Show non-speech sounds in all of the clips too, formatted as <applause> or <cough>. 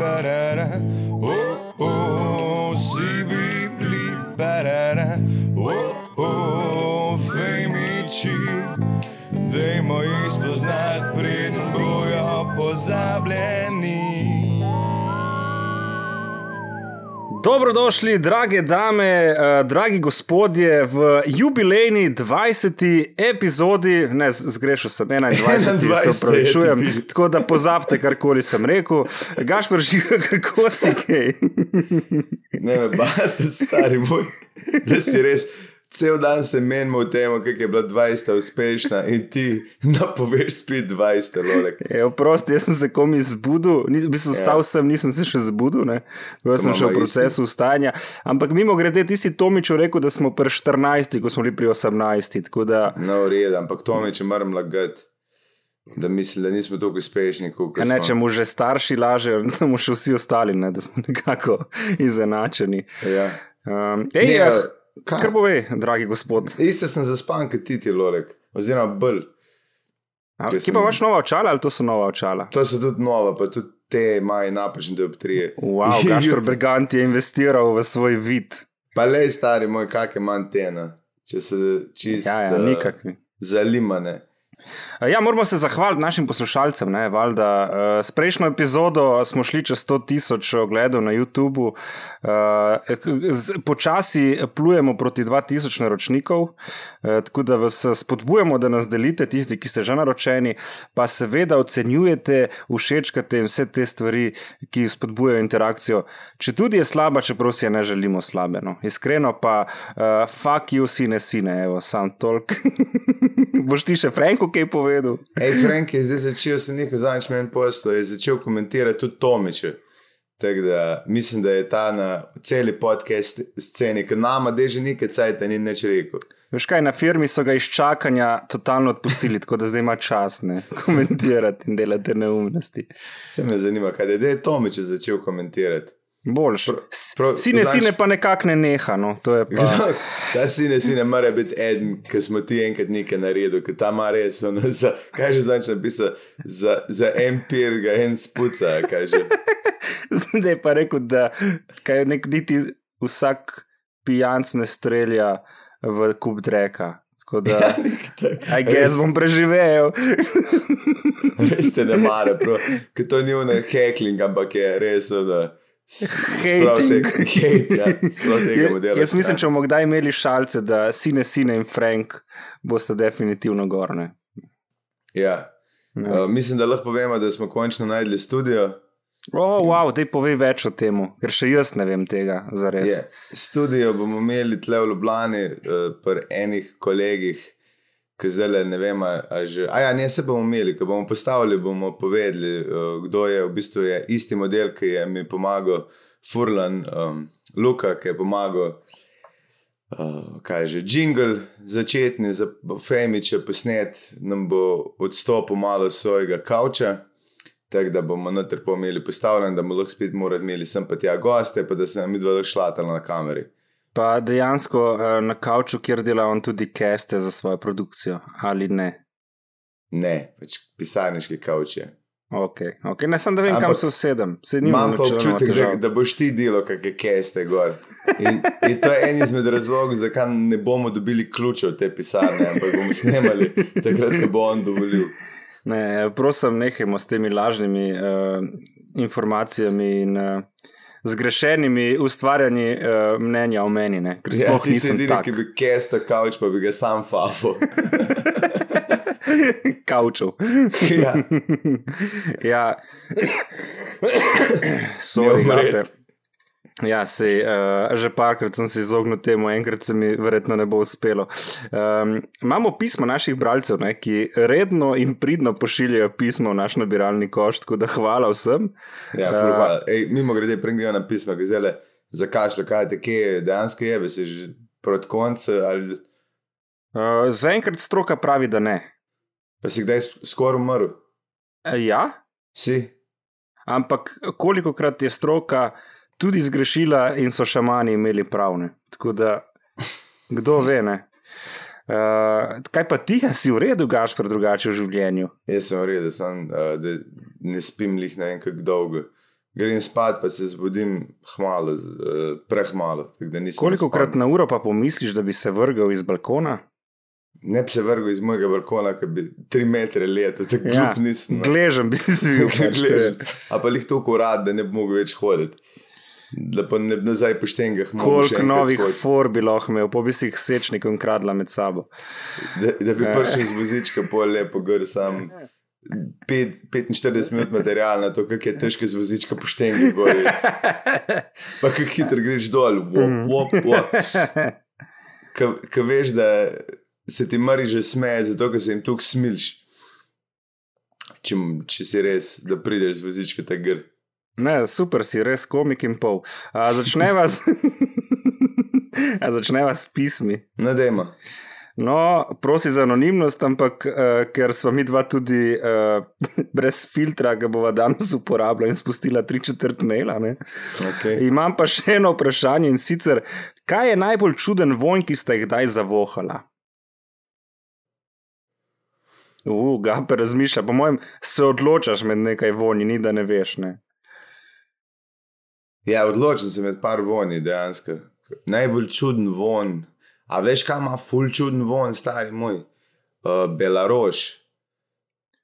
barara, oh, Dobrodošli, drage dame, uh, dragi gospodje, v jubilejni 20. epizodi, ne zgrešil sem 21, se upravičujem, tako da pozabite, karkoli sem rekel. Gašpr živi, kako si kaj. ne, me basati, <laughs> stari moj, da si res. Cel dan se menimo v tem, kako je bila 20 uspešna in ti <laughs> napoveš spet 20 lolek. Prosti, jaz sem se komi zbudil, v bistvu vstal ja. sem, nisem se še zbudil, jaz sem še v procesu vstajanja. Ampak mimo grede, ti si Tomiču rekel, da smo pri 14, ko smo bili pri 18. Da... No, red, ampak Tomič, moram lagati. Da mislim, da nismo tako uspešni, kot smo. Ne, če mu že starši lažejo, <laughs> da mu še vsi ostali, ne, da smo nekako <laughs> izenačeni. Ja. Um, ej, ne, ja. Kaj? Kar bo ve, dragi gospod. Iste sem zaspan, kot ti ti lorek, oziroma bolj. Kje sem... pa imaš nova očala ali to so nova očala? To so tudi nova, pa tudi te maj napačne dioptrije. Wow, <laughs> Gašpor Brigant je investiral v svoj vid. Pa le stari moj, kakšne mantene, če se čisto. Ja, ja, nikakvi. Zalimane. Ja, moramo se zahvaliti našim poslušalcem. Ne, valjda, uh, s prejšnjo epizodo smo šli čez 100 tisoč ogledov na YouTubu, uh, počasi plujemo proti 2000 naročnikov, tako da vas spodbujamo, da nas delite, tisti, ki ste že naročeni, pa seveda ocenjujete, všečkate in vse te stvari, ki spodbujajo interakcijo. Če tudi je slaba, čeprav si je ne želimo slabe. No. Iskreno pa, fuck you, sine, sine, evo, sam tolk. <laughs> Boš ti še Franko? Kaj povedal. Hej, Frank je zdaj začel se nekaj zadnjič meni posla, je začel komentirati tudi Tomiče. Tako da mislim, da je ta na celi podcast sceni, ki nama deže nekaj cajt, ni nič rekel. Veš kaj, na firmi so ga iz čakanja totalno odpustili, tako da zdaj ima čas ne <laughs> komentirati in delati neumnosti. Se me zanima, kaj je, je Tomiče začel komentirati. Boljš. Sine, znač... sine pa nekako ne neha. No, pa... ta sine, sine, mora biti eden, ki smo ti enkrat nekaj naredili, ki ta ima res. On, za, kaj že znaš napisati? Za, za en pir, ga en spuca. <laughs> Zdaj pa rekel, da kaj nek niti vsak pijanc ne strelja v kup dreka. Da, <laughs> ja, jaz bom preživel. res te ne <laughs> mare, ker to ni ono hekling, ampak je res. Da, <laughs> Hating. Ja, jaz mislim, če bomo kdaj imeli šalce, da sine, sine in Frank boste definitivno gorne. Ja. Uh, mislim, da lahko povemo, da smo končno najdli studio. Oh, wow, da povej več o tem, ker še jaz ne vem tega za res. Yeah. Studio bomo imeli tle v Ljubljani, uh, pri enih kolegih, ki zdaj ne vem, ali že. A ja, ne se bomo imeli, ko bomo postavili, bomo povedali, uh, kdo je v bistvu je isti model, ki je mi pomagal, Furlan, um, Luka, ki je pomagal. Uh, kaj je že jingle, začetni za Femiče posnet, nam bo odstopil malo svojega kavča, tako da bomo noter pomeli postavljen, da bomo lahko spet morali imeti sem pa tja goste, pa da se nam lahko šlatala na kameri. Pa dejansko uh, na kavču, kjer dela on tudi keste za svojo produkcijo, ali ne? Ne, pač pisarniški kavč je. Ok, okay. ne sem da vem, Ampak, kam se usedem. Imam pa občutek, da, da boš ti delo, kakšne keste gor. In, in to je en izmed razlogov, zakaj ne bomo dobili ključev te pisarne, ampak bomo snemali takrat, ko bo on dovolil. Ne, prosim, nehajmo s temi lažnimi uh, informacijami in uh, zgrešenimi ustvarjanji uh, mnenja o meni. Ne? Ker ja, ti si edini, ki bi kesta kavč, pa bi ga sam fafo. <laughs> Kavčov. ja. <laughs> ja. <coughs> Sorry, Ja, sej, uh, že parkrat sem se izognil temu, enkrat se mi verjetno ne bo uspelo. Um, imamo pismo naših bralcev, ne, ki redno in pridno pošiljajo pismo v naš nabiralni koš, tako da hvala vsem. Ja, uh, Ej, mimo grede, prengijo na pismo, ki zdaj le zakašljajo, kaj te kje dejansko je, si že proti koncu. Ali... Uh, Zaenkrat stroka pravi, da ne. Pa si kdaj skoraj umrl? Uh, ja. Si. Ampak koliko krat je stroka tudi zgrešila in so šamani imeli pravne. Tako da, kdo ve, ne. Uh, kaj pa ti, si v redu, gaš pa drugače v življenju? Jaz sem v redu, sem, uh, da ne spim lih ne vem kako dolgo. grem spat, pa se zbudim hmalo, eh, prehmalo. tako Koliko krat na uro pa pomisliš, da bi se vrgel iz balkona? Ne bi se vrgel iz mojega balkona, ki bi tri metre leto, tako Ja, ja, nisem. no. Gležem bi si zvil. <laughs> pač, Gležen. A pa jih toliko urad, da ne bi mogel več hoditi. Da pa ne nazaj po štengah Koliko novih for bi lahko imel, pa bi si jih sečnikom kradla med sabo. Da, da bi Ja. prišel z vozička pol lepo gor sam. Pet, 45 minut materiala, to, kako je težko z vozička po štengi gori. Pa kako hitro greš dol, wop, wop, wop. Ko veš, da se ti mari že smeje, zato ker se jim tukaj smilš. Če, če si res, da prideš z vozička ta gr. Ne, super si, res komik in pol. A, začneva s, <laughs> A začneva s pismi. Nadejma. No, prosi za anonimnost, ampak uh, ker smo mi dva tudi uh, <laughs> brez filtra, ga bova danes uporabljala in spustila tri četrt maila. Ne? Okay. Imam pa še eno vprašanje in sicer, kaj je najbolj čuden vonj, ki ste jih kdaj zavohala? Uf, ga pa razmišlja, po mojem, se odločaš med nekaj vonji, ni da ne veš. Ne? Ja, odločen sem med par vonji, dejansko. Najbolj čuden von. A veš, kaj ima ful čuden von, stari moj? Uh, Belaroš.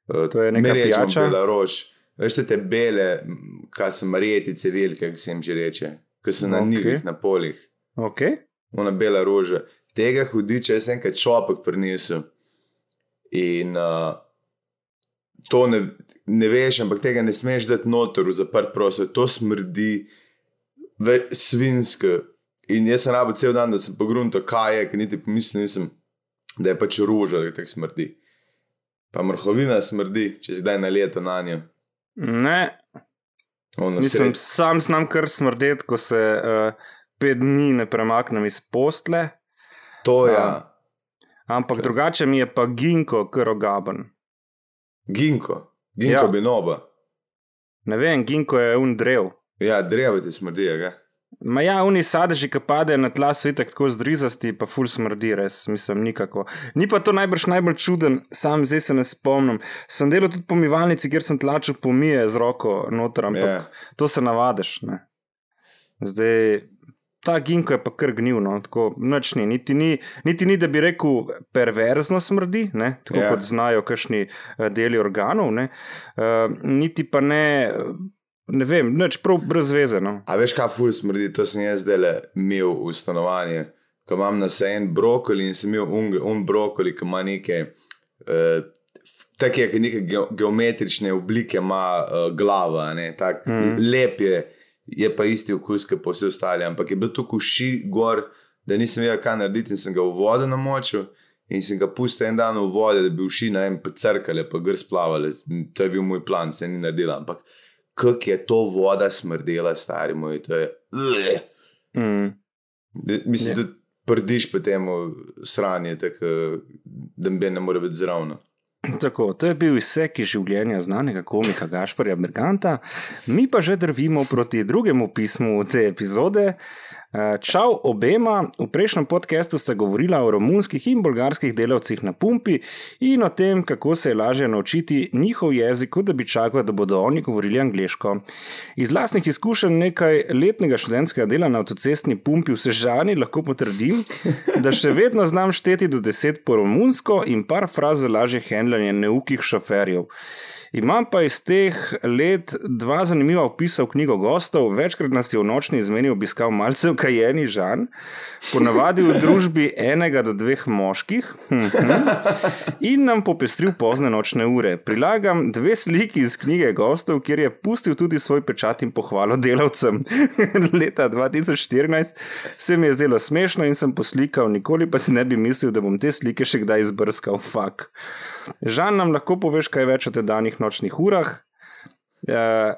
Uh, To je neka pijača? Belaroš. Veš, te, te bele, kaj so marjetice velike, kako se jim že reče, ki so na Ok. okay. nivih, na polih. Okay. Ona bela roža. Tega hudiča jaz enkrat čopek prinesel. In uh, to ne, ne veš, ampak tega ne smeš dati noter v zaprt prostor. To smrdi ve, svinsko. In jaz sem rabo cel dan, da sem pogrunil, kaj je, ker niti pomislil nisem, da je pač roža, da tako smrdi. Pa mrhovina smrdi, če si kdaj na leto na njo. Ne, Ono Mislim, sred- sam znam kar smrdeti, ko se uh, pet dni ne premaknem iz postle, To je ja. ampak drugače mi je pa ginko, kar ogaben. ginko, ginko Ja. ja. binoba. Ne vem, ginko je un drev. Ja, drevo ti smrdi, ga. Ma ja, oni sadeži, ki padejo na tla, so itak tako zdrizasti, pa ful smrdi, res, mislim, nikako. Ni pa to najbrž najbolj čuden, sam zdaj se ne spomnim. Sem delal tudi po mivalnici, kjer sem tlačil pomije z roko noter, ampak Ja. to se navadiš. Ne. Zdaj, ta ginko je pa kar gnil, no, tako noč ni. Niti, ni. niti ni, da bi rekel, perverzno smrdi, ne, tako Ja. kot znajo kakšni eh, deli organov, ne, uh, niti pa ne, ne vem, nič prav brez veze. No. A veš, kaj ful smrdi, to sem jaz zdaj imel v stanovanju. Ko imam na sejen brokoli in sem imel un, un brokoli, ki ima neke, uh, take neke ge- geometrične oblike, ima uh, glava, ne, tak, mm. lep je, je pa isti okus, kot pa vse ostali. Ampak je bil tu kuši gor, da nisem vedel, kaj narediti in sem ga v vodo namočil. In sem ga pustil en dan v vodi, da bi uši na en pecrkale, pa gr splavale. To je bil moj plan, se ni naredila. Ampak kako je to voda smrdela, stari moj, to je. Mm. Mislim, Ja. da prdiš po tem sranje, tako da bi ne more biti zraven. Tako, to je bil izsek iz življenja znanega komika Gašporja Berganta, mi pa že drvimo proti drugemu pismu te epizode. Eh, Čau obema, v prejšnjem podkastu sta govorila o romunskih in bolgarskih delavcih na pumpi in o tem, kako se je lažje naučiti njihov jezik, kot da bi čakal, da bodo oni govorili angliško. Iz lastnih izkušenj nekaj letnega študentskega dela na avtocestni pumpi v Sežani lahko potrdim, da še vedno znam šteti do deset po romunsko in par fraz za lažje handlanje neukih šoferjev. Imam pa iz teh let dva zanimiva opisa v knjigo gostov. Večkrat nas je v nočni izmeni obiskal malce ukajeni Žan, ponavadi v družbi enega do dveh moških, mhm, in nam popestril pozne nočne ure. Prilagam dve sliki iz knjige gostov, kjer je pustil tudi svoj pečat in pohvalo delavcem. <laughs> Leta 2014 se mi je zdelo smešno in sem poslikal, nikoli pa si ne bi mislil, da bom te slike še kdaj izbrskal. Fak. Žan nam lahko poveš kaj več o tedanjih nočnih urah. Ja,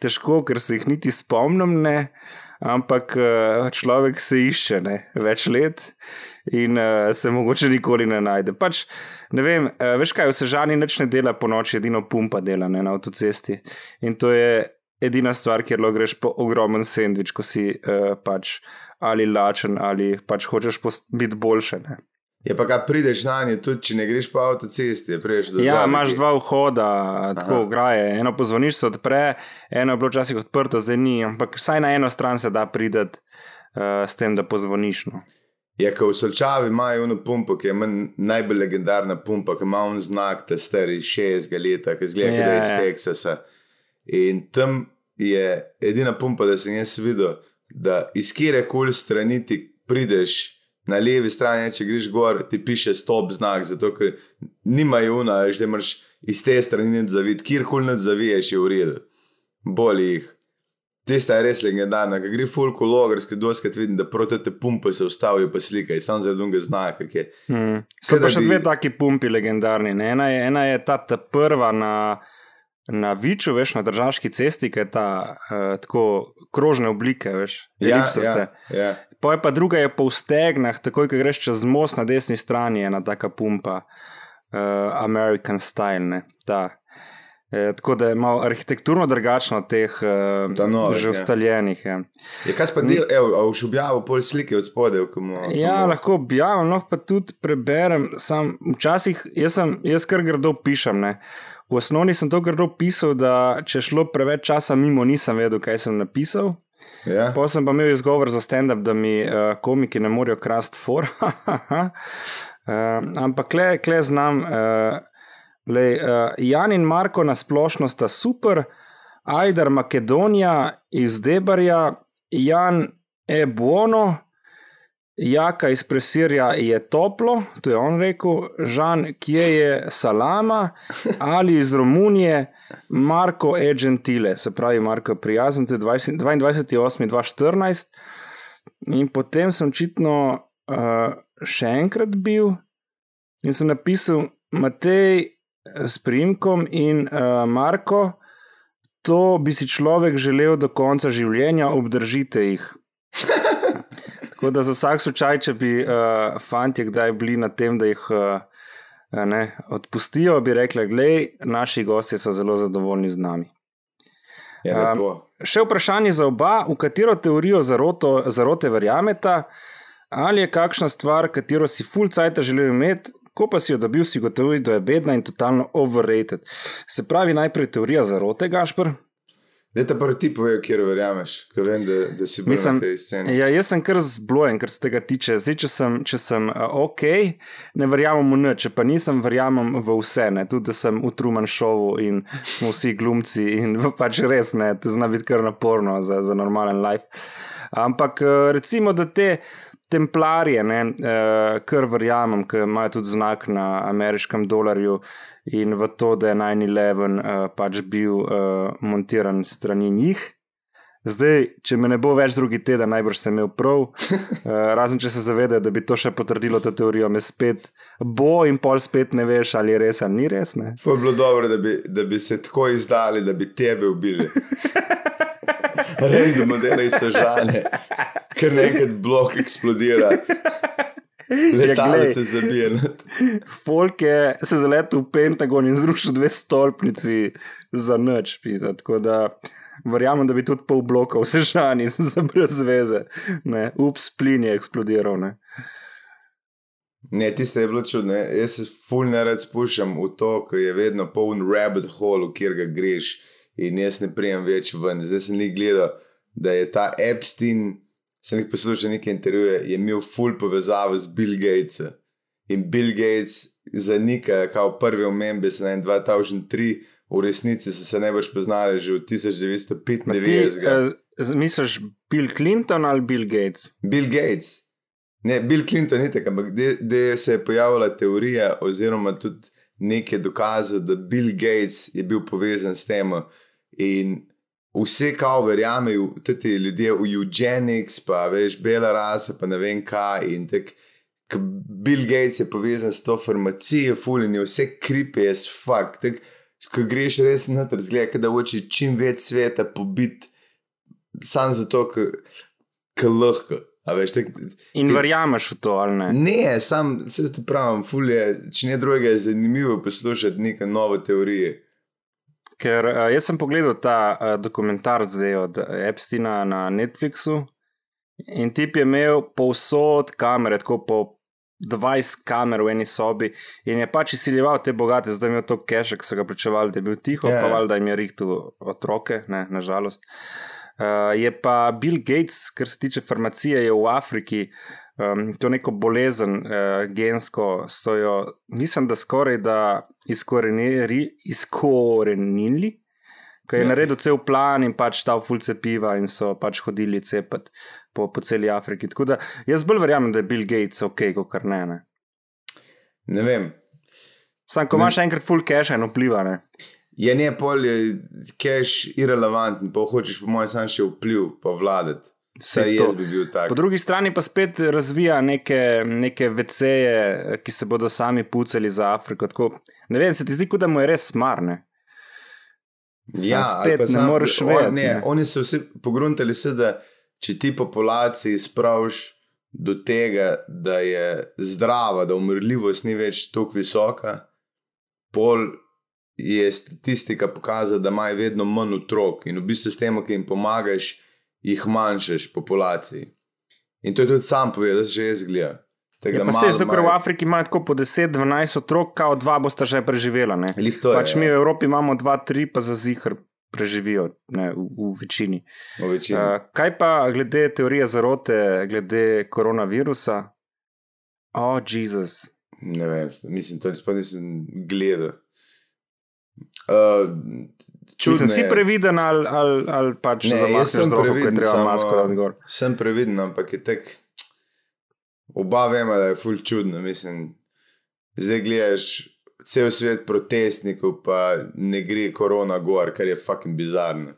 težko, ker se jih niti spomnim, ne. ampak eh, človek se išče ne, več let in uh, se mogoče nikoli ne najde. Pač, ne vem, uh, veš kaj, vse žani nič ne dela po noči, edino pumpa dela ne, na avtocesti. In to je edina stvar, kjer lahko greš po ogromen sendvič, ko si uh, pač ali lačen ali pač hočeš biti boljše. Ne. Je pa kaj prideš na nje, tudi če ne greš po avtocesti, prideš do Ja, zadaj, imaš dva vhoda, tako graje. Eno pozvoniš, se odpre, eno je bilo včasih odprto, zdaj ni, ampak vsaj na eno stran se da priti uh, s tem, da pozvoniš. No. Je, ko v Solčavi imajo eno pumpo, ki je meni najbolj legendarna pumpa, ki ima un znak, ta star iz 60 leta, ki zgleda, Ja, yeah, da je iz ja. Teksasa. In tam je edina pumpa, da sem jaz videl, da iz kire koli strani ti prideš. Na levi strani, če greš gor, ti piše stop znak, zato ker nimajo una, veš, da imaš iz te strani nič zavid, kjerkoli nič zaviješ, je v redu. Boli jih. Tista je res legendarna, ki gre fulko logarski, doskrat vidim, da proti te pumpe se ustavijo pa slikajo, samo za drugega znaka. ki je. Hmm. So pa še bi- dve taki pumpi legendarni. Ne? Ena, je, ena je ta, ta prva na, na Viču, veš, na državski cesti, ki je ta uh, tako krožne oblike, veš, elipsaste. ja, ja. Pa je pa druga je po stegnah, takoj ko greš čez most na desni strani, ena taka pumpa, uh, American style. Ne, ta. E, tako da je malo arhitekturno drugačno od teh uh, novih, že ja. ustaljenih. Ja. Je kaj pa del, evo, boš objavil pol slike od spodaj, ko mu. Ja, lahko objavim, lahko pa tudi preberem. Sam, včasih jaz, sem, jaz kar grdo pišem. Ne. V osnovni sem to grdo pisal, da če je šlo preveč časa mimo, nisem vedel, kaj sem napisal. Ja, Pa sem pa imel izgovor za stand-up, da mi uh, komiki ne morejo krasti for. uh, <laughs> ampak le, le znam. Uh, lej, uh, Jan in Marko na splošno sta super, Ajdar Makedonija iz Debarja, Jan e buono, Jaka iz Presirja je toplo, to je on rekel, Žan, kje je salama, ali iz Romunije, Marko e gentile, se pravi, Marko prijazen, to je 20 22.8.2014. In potem sem očitno uh, še enkrat bil in sem napisal Matej eh, s primkom in uh, Marko, to bi si človek želel do konca življenja, obdržite jih. Tako da za vsak slučaj, če bi uh, fanti kdaj bili na tem, da jih uh, ne, odpustijo, bi rekli: Glej, naši gostje so zelo zadovoljni z nami. je Um. Še vprašanje za oba, v katero teorijo zaroto, zarote verjameta, ali je kakšna stvar, katero si full cajt želel imeti, ko pa si jo dobil, si gotovi, da je bedna in totalno overrated. Se pravi, najprej teorija zarote, Gašpr. Da te prvi ti povejo, kjer verjameš, ker vem, da, da si bil na tej sceni. Ja, jaz sem kar zblojen, kar se tega tiče. Zdaj, če sem, če sem uh, ok, ne verjamem v nič, če pa nisem, verjamem v vse. Ne? Tudi, da sem v Truman Showu in smo vsi glumci in pač res ne, to zna biti kar naporno za, za normalen life. Ampak uh, recimo, da te. Templarje, ne, uh, kar verjamem, ker imajo tudi znak na ameriškem dolarju in v to, da je 9-11 uh, pač bil uh, montiran strani njih. Zdaj, če me ne bo več drugi teden, najbrž sem imel prav, uh, <laughs> razen če se zavedajo, da bi to še potrdilo to teorijo, me spet bo in pol spet ne veš, ali je res ali ni res. Ne? To je bilo dobro, da bi, da bi se tako izdali, da bi tebe ubili. <laughs> Rejno modele so žane, ker nekaj blok eksplodira. Letalo glej. se zabije. Folk je se zaletel v Pentagon in zrušil dve stolpnici za noč, pisa. Tako da verjamem, da bi tudi pol bloka vse žani <laughs> za brez veze. Ne, ups, plin je eksplodiral. Ne. Ne, tiste je bilo čudno. Jaz se ful ne rad spuščam v to, ker je vedno poln rabbit hole, kjer ga greš in jaz ne prijem več ven. Zdaj sem jih gledal, da je ta Epstein, sem jih poslušal nekaj intervjuje, je imel ful povezavo z Bill Gatesom. In Bill Gates zanika, kao prvi omembe se na 2003, v resnici so se najbrž poznali že v Ma Ti, 1995. uh, misliš Bill Clinton ali Bill Gates? Bill Gates. Ne, Bill Clinton ni tako, ampak da se je pojavila teorija, oziroma tudi nekaj dokazov, da Bill Gates je bil povezan s tem. In vse, kao verjamejo, tudi ljudje v eugenics, pa veš, bela rasa, pa ne vem kaj. In tako, ko Bill Gates je povezan s to farmacijo, fulini, vse kripe je fakt. Tak, ko greš res na ter zgled, da hoče čim več sveta pobiti, samo zato, ker lahko. Veš, tak, In Ti- verjameš v to ali ne? Ne, sam se ti pravim, fulje, če ne drugega, je zanimivo poslušati neke nove teorije. Ker uh, jaz sem pogledal ta uh, dokumentar zdaj od Epsteina na Netflixu in tip je imel povsod kamere, tako po 20 kamer v eni sobi in je pač izsiljeval te bogate, zdaj je imel to keše, ki so ga pričevali, da je bil tiho, Ja, yeah. pa ja. valjda jim je rihtu otroke, ne, nažalost. Uh, je pa Bill Gates, kar se tiče farmacije, je v Afriki um, to neko bolezen uh, gensko, so jo, mislim, da skoraj da izkorenili. Ki je Ja. naredil cel plan in pač dal fulce piva, in so pač hodili cepati po, po celi Afriki. Tako da jaz bolj verjamem, da je Bill Gates ok, kot kar ne. ne. Ne vem. Sam, ko Ne. imaš enkrat full cache in vpliva. Ne. Je ne pol je cache irrelevanten, pa hočeš po mojem sam še vpliv, pa vladati. Saj jaz bi bil tak. Po drugi strani pa spet razvija neke, neke veceje, ki se bodo sami pucali za Afriko. Tako, ne vem, se ti zdi, da mu je res marne. Ja, Sam ali spet ne sam- moreš on- vedeti, Ne, ne. oni so vsi pogruntali se, da če ti populaciji spraviš do tega, da je zdrava, da umrljivost ni več tako visoka, pol je statistika pokazala, da imajo vedno manj otrok in v bistvu s tem, ki jim pomagaš, jih manjšaš populaciji. In to je tudi sam povedal, da se že jaz gledam. Tako Ja, pa se zdaj, ker v Afriki imajo tako po 10-12 otrok, kao dva bosta že preživela. Ne? To je, Pač mi v ja, Evropi imamo 2-3, pa za zihar preživijo ne, v, v večini. v večini. Uh, kaj pa glede teorije zarote, glede koronavirusa? O, oh, Jezus. Ne vem, mislim, to nisem gledal. Uh, čudno Čutim, si previden ali, ali, ali pač Ne, sem z roko, ko je treba samo- masko dati gor. Sem previden, ampak je tek. Oba vemo, da je ful čudno. Mislim, zdaj gledaš cel svet protestnikov, pa ne gre korona gor, kar je fucking bizarno.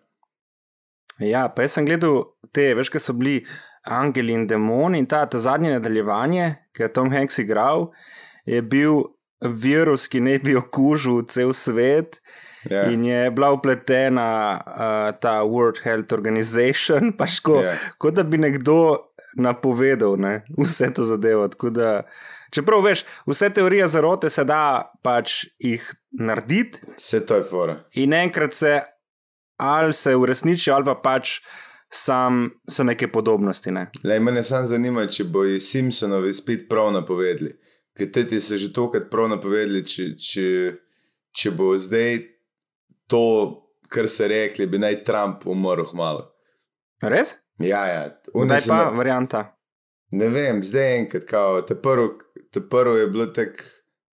Ja, pa jaz sem gledal te, veš, kaj so bili angeli in demoni in ta, ta zadnje nadaljevanje, ki je Tom Hanks igral, je bil virus, ki naj bi okužil cel svet. Ja, In je bila upletena uh, ta World Health Organization, pač ko, Ja. kot da bi nekdo napovedal ne, vse to zadevo. Da, čeprav veš, vse teorije zarote se da pač jih narediti, Vse to je fora. in enkrat se ali se uresničijo, ali pa pač sam so neke podobnosti. Ne. Le, mene samo zanima, če bojo Simpsonovi spet prav napovedali. Ker te ti so že tokrat prav napovedali, če, če, če bo zdaj to, kar so rekli, bi naj Trump umrl malo. Res? Ja, ja. Kdaj pa na- varianta? Ne vem, zdaj enkrat, kao, te prvo, te prvo je bilo tako,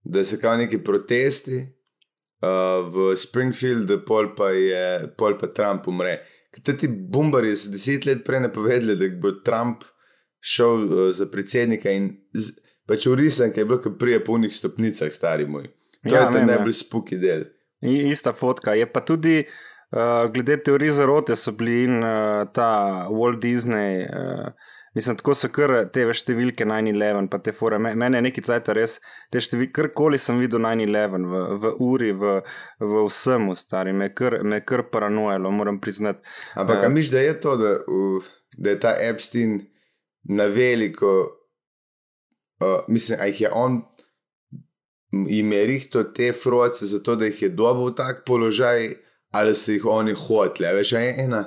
da so kao neki protesti uh, v Springfieldu, pol pa je, pol pa Trump umre. Ker ti bombari so deset let prej napovedali, da bo Trump šel uh, za predsednika in z, pač urisan, ki je bil, ki prije po unih stopnicah, stari moj. To Ja, je ta ja. najbolj spuki del. Ista fotka. Je pa tudi, uh, glede teorij zarote, so bili in uh, ta Walt Disney. Uh, Mislim, tako so kar te številke 9-11, pa te fore. Me- Mene je neki cajt res, te številke, karkoli sem videl 9-11 v, v uri, v, v vsemu, stari, me kar, me kar paranojalo, moram priznati. Ampak, a misliš, da je to, da, uh, da je ta Epstein na veliko, uh, mislim, a jih je on, jim je rihto te froce, zato da jih je dobil v tak položaj, ali so jih oni hoteli. Veš, ena,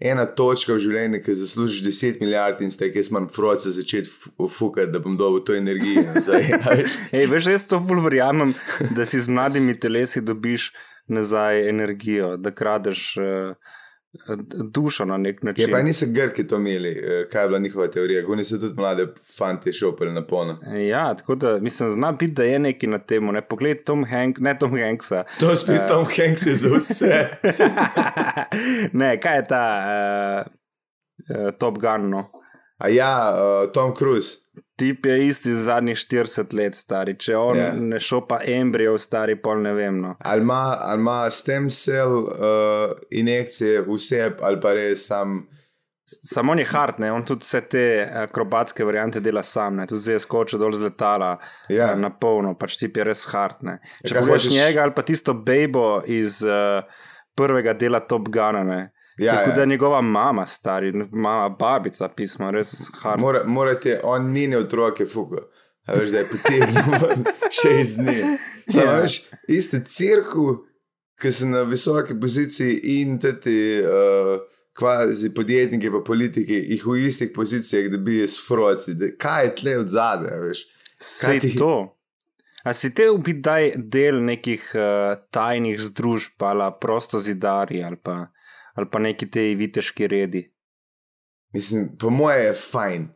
ena točka v življenju, ki zaslužiš 10 milijard in ste, jaz imam froce začeti fu- fukati, da bom dobil to energijo. <laughs> nazaj, veš. Ej, veš, jaz to bolj verjamem, da si z mladimi telesi dobiš nazaj energijo, da kradeš uh, dušo na nek način. Je pa niso Grki to imeli, eh, kaj je bila njihova teorija, oni so tudi mlade fanti šopili na polno. Ja, tako da mislim, zna biti, da je nekaj na tem. Ne pogled Tom Hanks, ne Tom Hanksa. To spet uh, Tom Hanks je za vse. <laughs> ne, kaj je ta uh, uh, Top Gun? No? A ja, uh, Tom Cruise. Tip je isti zadnjih 40 let stari. Če on Ja. yeah. ne šopa embrijev, stari pol ne vem. No. Ali ima, ali ima stem cell uh, injekcije vse, ali pa res sam. Samo on je hard, ne? on tudi vse te akrobatske variante dela sam, ne? tudi zdaj je skočil dol z letala Ja. eh, na polno, pač tip je res hard. Ne? Če pogledaš hočeš- njega ali pa tisto bejbo iz uh, prvega dela Top Guna, ne? Ja, Tako ja. da je njegova mama, stari, mama, babica, pismo, res hard. Mora, morate, on ni ne otroke fuka. A veš, da je potegnil še iz dne. Samo Ja. veš, iste cirku, ki so na visoki poziciji in ti uh, kvazi podjetniki pa politiki, jih v istih pozicijah dobijo s froci. Da, kaj je tle od zadaj, veš? Sej ti- to. A si te ubi daj del nekih uh, tajnih združb, ali prosto zidari, ali pa, ali pa neki te viteški redi. Mislim, po moje je fajn.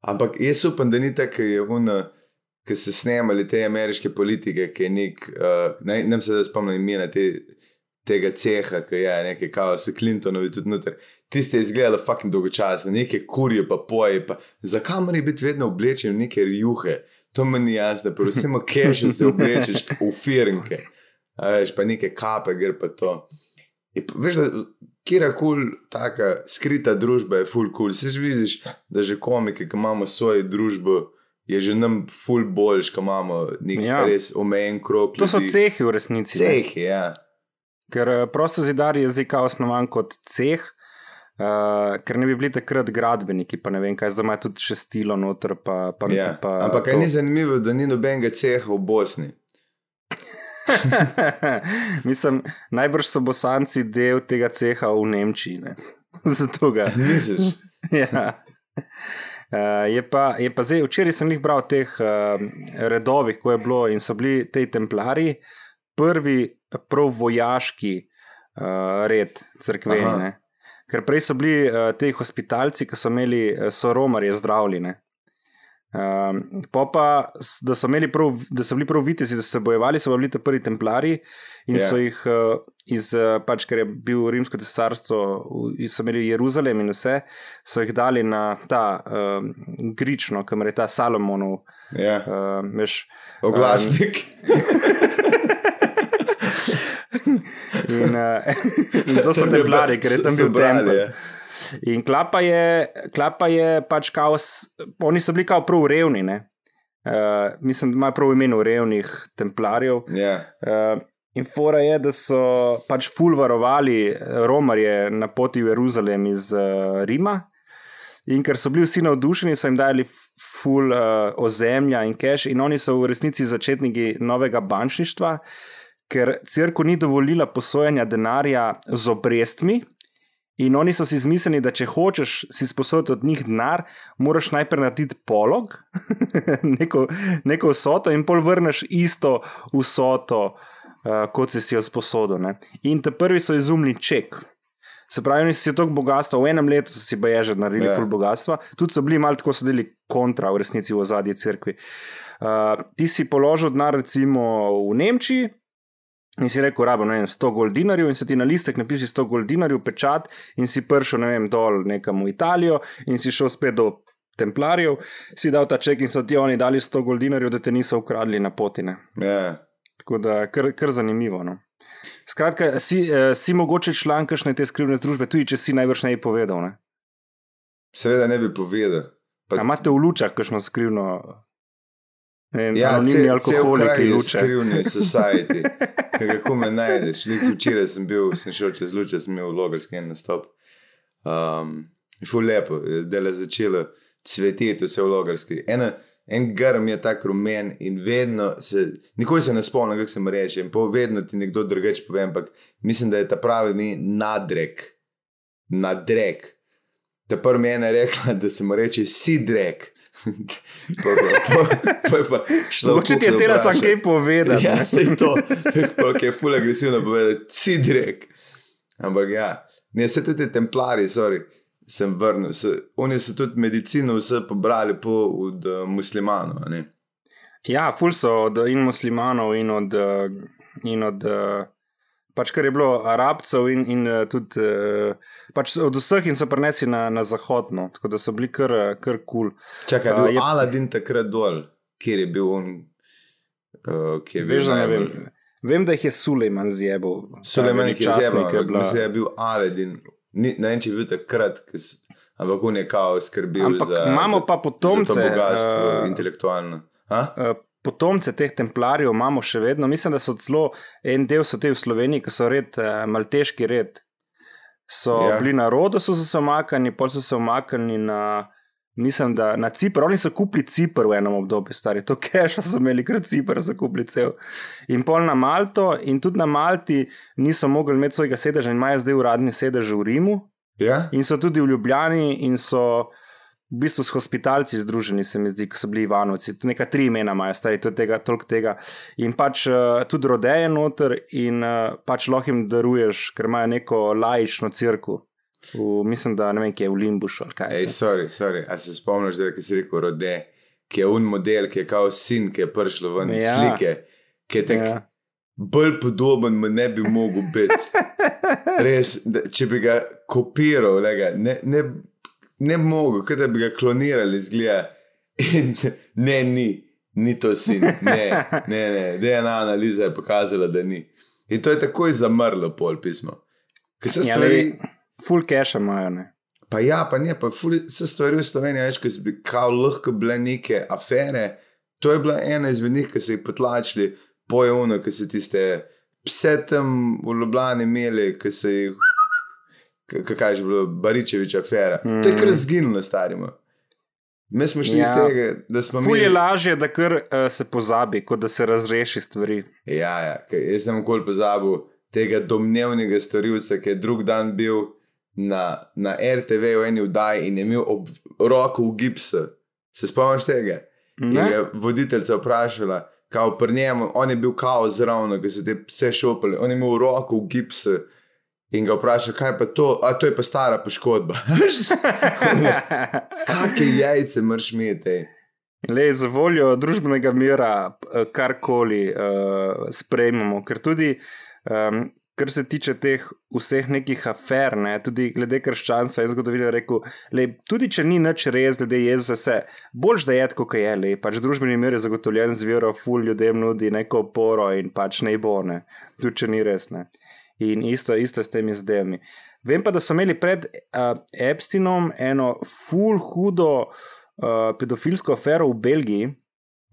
Ampak jaz upam, da ni tako, je uno, ki se snemali te ameriške politike, ki je nek, uh, ne, ne se da spomnim imena te, tega ceha, ki je nekaj kaos, Clintonovi tudi noter. Tiste je izgledalo fucking dolgočasno, neke kurje pa poje, pa zakaj mora biti vedno oblečen v neke rjuhe. To mi ni jasno, pa vsem keše se oblečeš v firnke, a veš, pa neke kape, gre pa to. Pa- veš, da kjerkoli taka skrita družba je full cool. Se že vidiš, da že komiki, ki imamo svojo družbo, je že nam full boljš, ko imamo nek Ja. res omejen krok. To so ljudi. cehi v resnici. Cehi, ja. Ker uh, prosto zidari je zdaj kao osnovan kot ceh, uh, ker ne bi bili takrat gradbeniki, pa ne vem kaj, zdaj ima tudi še stilo noter. Pa, pa, ja. pa, Ampak kaj to. ni zanimivo, da ni nobenega ceha v Bosni. <laughs> Mislim, najbrž so bosanci del tega ceha v Nemčiji. ne. <laughs> Zato ga. Misliš? <laughs> ja. Uh, je, pa, je pa zdaj, včeraj sem jih bral v teh uh, redovih, ko je bilo in so bili ti templari prvi prav vojaški uh, red crkveni. Ker prej so bili uh, ti hospitalci, ki so imeli, eh, so romarje zdravljene. Um, pa, da so, prav, da so bili prav vitezi, da so se bojevali, so bili ti prvi templari in Ja. so jih uh, iz, uh, pač, ker je bil Rimsko cesarstvo, so imeli Jeruzalem in vse, so jih dali na ta uh, grično, kamor je ta Salomonov, Ja. uh, veš. Oglasnik. <laughs> In, uh, <laughs> in so templari, ker je tam bil ja. In klapa je, klapa je pač kaos, oni so bili kao prav revni. ne. Uh, mislim, da imajo prav imeno revnih templarjev. Ja. Uh, in fora je, da so pač ful varovali eh, romarje na poti v Jeruzalem iz uh, Rima. In ker so bili vsi navdušeni, so jim dali ful uh, ozemlja in cash, in oni so v resnici začetniki novega bančništva, ker crkva ni dovolila posojanja denarja z obrestmi. In oni so si izmislili, da če hočeš si sposoditi od njih denar, moraš najprej narediti polog, <laughs> neko, neko vsoto, in pol vrneš isto vsoto, uh, kot si si jo sposodil. Ne? In te prvi so izumili ček. Se pravi, oni so si tako bogatstva, v enem letu so si baje že naredili Ja. yeah. ful bogatstva, tudi so bili malo tako sodeli kontra v resnici v ozadju cerkvi. Uh, ti si položil denar recimo v Nemčiji. In si rekel, rabo ne vem, 100 gold dinarjev, in so ti na listek napisali 100 gold dinarjev, pečat, in si prišel, ne vem, dol nekam v Italijo, in si šel spet do templarjev, si dal ta ček in so ti oni dali 100 gold dinarjev, da te niso ukradli na potine. Ja. Tako da, kar, kar zanimivo. No. Skratka, si, eh, si mogoče član kakšne te skrivne združbe, tudi če si najbrž ne bi povedal. Ne? Seveda ne bi povedal. Pa- A imate v lučah kakšno skrivno, vem, Ja, anonimni cel- alkoholiki luče. Skrivni society. <laughs> Kako me najdeš? Lik, včeraj sem bil, sem šel čez luče, sem imel logarski en nastop. Um, Ful lepo, zdaj je začelo cveteti vse v logarski. Ena, en grm je tak rumen in vedno se, nikoli se ne spomnim, kako se mu reče. In pol vedno ti nekdo drugače pove, ampak mislim, da je ta pravi mi nadrek. Nadrek. Ta prvi je rekla, da se mu reče sidrek. Šla v Mogoče ti je tera sam vprašat. kaj povedati. Ja, se to, tako je ful agresivno povedati, si direk. Ampak ja, ne, se tudi te templari, sorry, sem vrnil. Se, oni so tudi medicino vse pobrali po, od uh, muslimanov. ne. Ja, ful so od in muslimanov, in od, eh, in od eh, pač kar je bilo arabcev, in, in eh, tudi eh, pač od vseh in so prenesli na, na zahodno, tako da so bili kar eh, kul. Cool. Čakaj, je A, bil Aladin takrat dol, kjer je bil on, uh, je bil Veš, da ne vem. Vem, da jih je Sulejman zjebal. Sulejman jih je zjebal, je ampak bila. mislim, da je bil Aladin. Ni, ne vem, če je bil takrat, ampak on je kao skrbel Ampak za, imamo za, pa za to potomce. bogatstvo, eh, intelektualno. Ha? eh, Potomce teh templarjev imamo še vedno. Mislim, da so celo en del so te v Sloveniji, ki so red, eh, malteški red. So Ja. bili na rodu, so se omaknili, pol so se omaknili na, mislim, da na Cipr. Oni so kupili Cipr v enem obdobju, stari, to keša so imeli, kar Cipr so kupili cel. In pol na Malto, in tudi na Malti niso mogli imeti svojega sedeža, in imajo zdaj uradni sedež v Rimu. Ja? In so tudi v Ljubljani, in so v bistvu s hospitalci združeni, se mi zdi, ki so bili Ivanovci. Tu neka tri imena imajo, stari tudi tega, toliko tega. In pač uh, tudi rodeje noter in uh, pač lahko jim daruješ, ker imajo neko lajično crkvu. V, mislim, da ne vem, kje je v Limbušu ali kaj. Ej, sorry, sorry. A se spomniš, da si rekel rode, ki je un model, ki je kao sin, ki je prišel ven iz Ja. slike, ki je tak Ja. bolj podoben, mu ne bi mogel biti. <laughs> Res, da, če bi ga kopiral, lega, ne, ne, ne bi mogel, kot da bi ga klonirali, zgleda. In <laughs> ne, ni, ni to sin. Ne, ne, ne. DNA analiza je pokazala, da ni. In to je takoj zamrlo, pol pismo. Ker se Ja, stvari. le, full cache imajo. Ne? Pa ja, pa ne, pa ful- se stvari v Sloveniji, veš, ki bi kao lahko bile neke afere. To je bila ena izmed njih, ki so jih potlačili, pojavno, ki so tiste pse tam v Ljubljani imeli, ki so jih, kaj je že bilo, Baričevič afera. Mm. To je kar zginilo, starimo. Mi smo šli ja. iz tega, da smo Ful je imeli. lažje, da kar uh, se pozabi, kot da se razreši stvari. Ja, ja, jaz sem okoli pozabil tega domnevnega storilca, ki je drug dan bil na, na RTV v eni vdaji in je imel ob roko v gipsu. Se spomniš tega? In Ne? je voditeljica vprašala, kao pri njemu, on je bil kao zraven, ki so te vse šopali, on je imel roko v gipsu. In ga vpraša, kaj pa to, a to je pa stara poškodba. <laughs> Kakšne jajce mrš imeti? Le, za voljo družbenega mira, eh, karkoli uh, sprejmemo, ker tudi, um, kar se tiče teh vseh nekih afer, ne, tudi glede krščanstva in zgodovine, rekel, le, tudi če ni nič res, glede Jezusa, se boljš da je kot je, le, pač družbeni mir je zagotovljen z vero, ful ljudem nudi neko oporo in pač ne bo, ne, tudi če ni res. Ne. In isto, isto s temi zadevami. Vem pa, da so imeli pred uh, Epsteinom eno ful hudo uh, pedofilsko afero v Belgiji,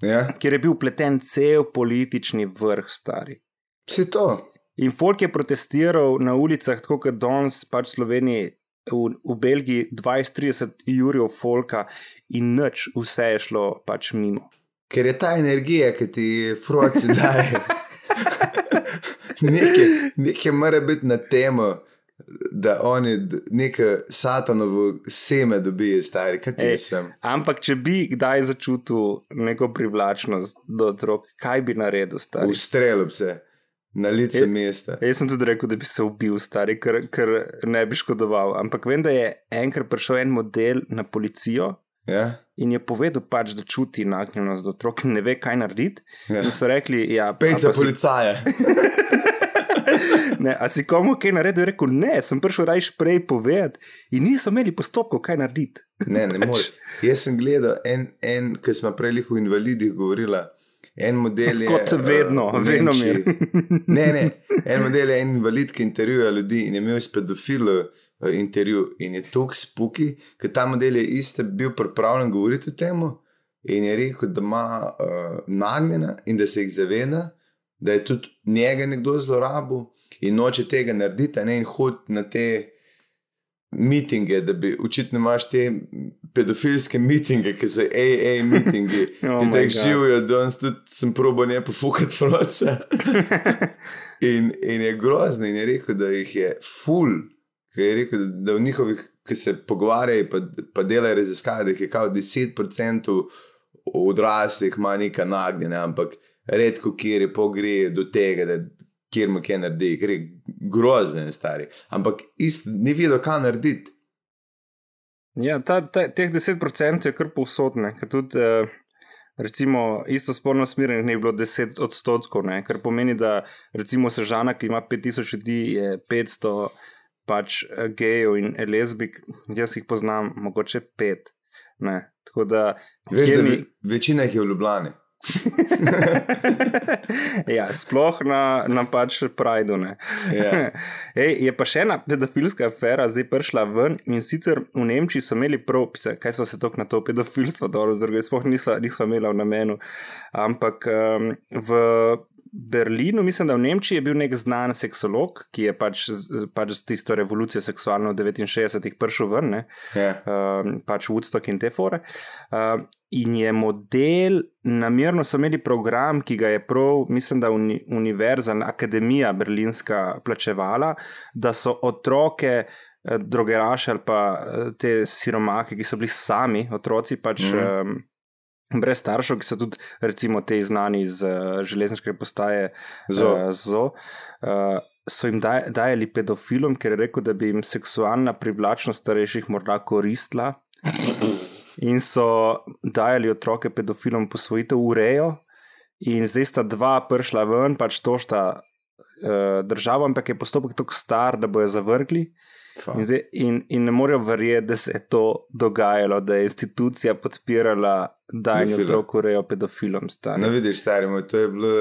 Ja, kjer je bil pleten cel politični vrh stari. vse to. In folk je protestiral na ulicah, tako kot danes, pač v Sloveniji, v, v Belgiji 20-30 jurjev folka in nič, vse je šlo pač mimo. Ker je ta energija, ki ti froci daje. <laughs> nekaj, nekaj mora biti na temo, da oni neke satanovo seme dobijo, stari, kaj ti jaz vem. Ampak, če bi kdaj začutil neko privlačnost do otrok, kaj bi naredil, stari? Ustrelil se na lice E- mesta. Jaz sem tudi rekel, da bi se ubil, stari, ker, ker ne bi škodoval. Ampak vem, da je enkrat prišel en model na policijo Ja? in je povedal, pač, da čuti nagnjenost do otrok in ne ve, kaj narediti. Ja. In so rekli, ja, Pej za si- policaja. <laughs> Ne, a si komu kaj naredil? Je rekel, ne, sem prišel rajš prej povedati in niso imeli postopkov, kaj narediti. <laughs> Ne, ne moreš. Jaz sem gledal en, en ki smo prej o invalidih govorila. En model je. Kot vedno, eh, v Venomir. Nemčiji. Ne, ne. En model je en invalid, ki intervjuja ljudi in je imel s pedofilom uh, intervju. In je tako spuki, ker ta model je isto bil pripravljen govoriti o tem. In je rekel, da ima uh, nagnjena in da se jih zaveda, da je tudi njega nekdo zlorabil in noče tega narediti, ne in hodi na te mitinge, da bi očitno imaš te pedofilske mitinge, ki so AA mitingi, <laughs> Oh ki my te God. živijo, danes tudi sem probo ne pofukati froca. <laughs> in, in je grozno in je rekel, da jih je full, ki je rekel, da v njihovih, ki se pogovarjajo, pa, pa delajo raziskave, da jih je kao 10% odraslih ima neka nagnjenja, ampak redko kjer je pogre do tega, da kjer mu kaj naredi, ker je grozen, stari. Ampak ist, ni vedel, kaj narediti. Ja, ta, ta, teh 10% je kar povsodne, ker tudi. Uh, Recimo, isto spolno smerjenje ne bi bilo 10 odstotkov, ne? kar pomeni, da recimo Sežana, ki ima 5000 ljudi, je 500 pač eh, gejev in lezbik, jaz jih poznam, mogoče 5. Ne? Tako da, Veš, kje da ve, večina jih je v Ljubljani. <laughs> ja, sploh na, na pač Prideu. ne. Ja. <laughs> Ej, je pa še ena pedofilska afera zdaj prišla ven in sicer v Nemčiji so imeli prav, pisa, kaj so se tok na to pedofilstvo dobro zdrgali, sploh nismo, nismo imeli v namenu. Ampak um, v Berlinu, mislim, da v Nemčiji je bil nek znan seksolog, ki je pač, z- pač z tisto revolucijo seksualno v 69-ih prišel ven. Ne? Ja. um, pač Woodstock in te fore. Um, in je model, namerno so imeli program, ki ga je prav, mislim, da uni, Univerza, Akademija Berlinska plačevala, da so otroke eh, drogeraše ali pa eh, te siromake, ki so bili sami, otroci pač. Mm -hmm. um, Brez staršev, ki so tudi, recimo, te znani iz uh, železniške postaje ZO, uh, so jim daj, dajali pedofilom, ker je rekel, da bi jim seksualna privlačnost starejših morda koristila. In so dajali otroke pedofilom posvojitev urejo, in zdaj sta dva prišla ven, pač to sta uh, država, ampak je postopek tako star, da bojo zavrgli. In, zdaj, in, in ne morejo verjeti, da se je to dogajalo, da je institucija podpirala, da je otrok urejo pedofilom. Stari. Ne vidiš, stari moj, to je bilo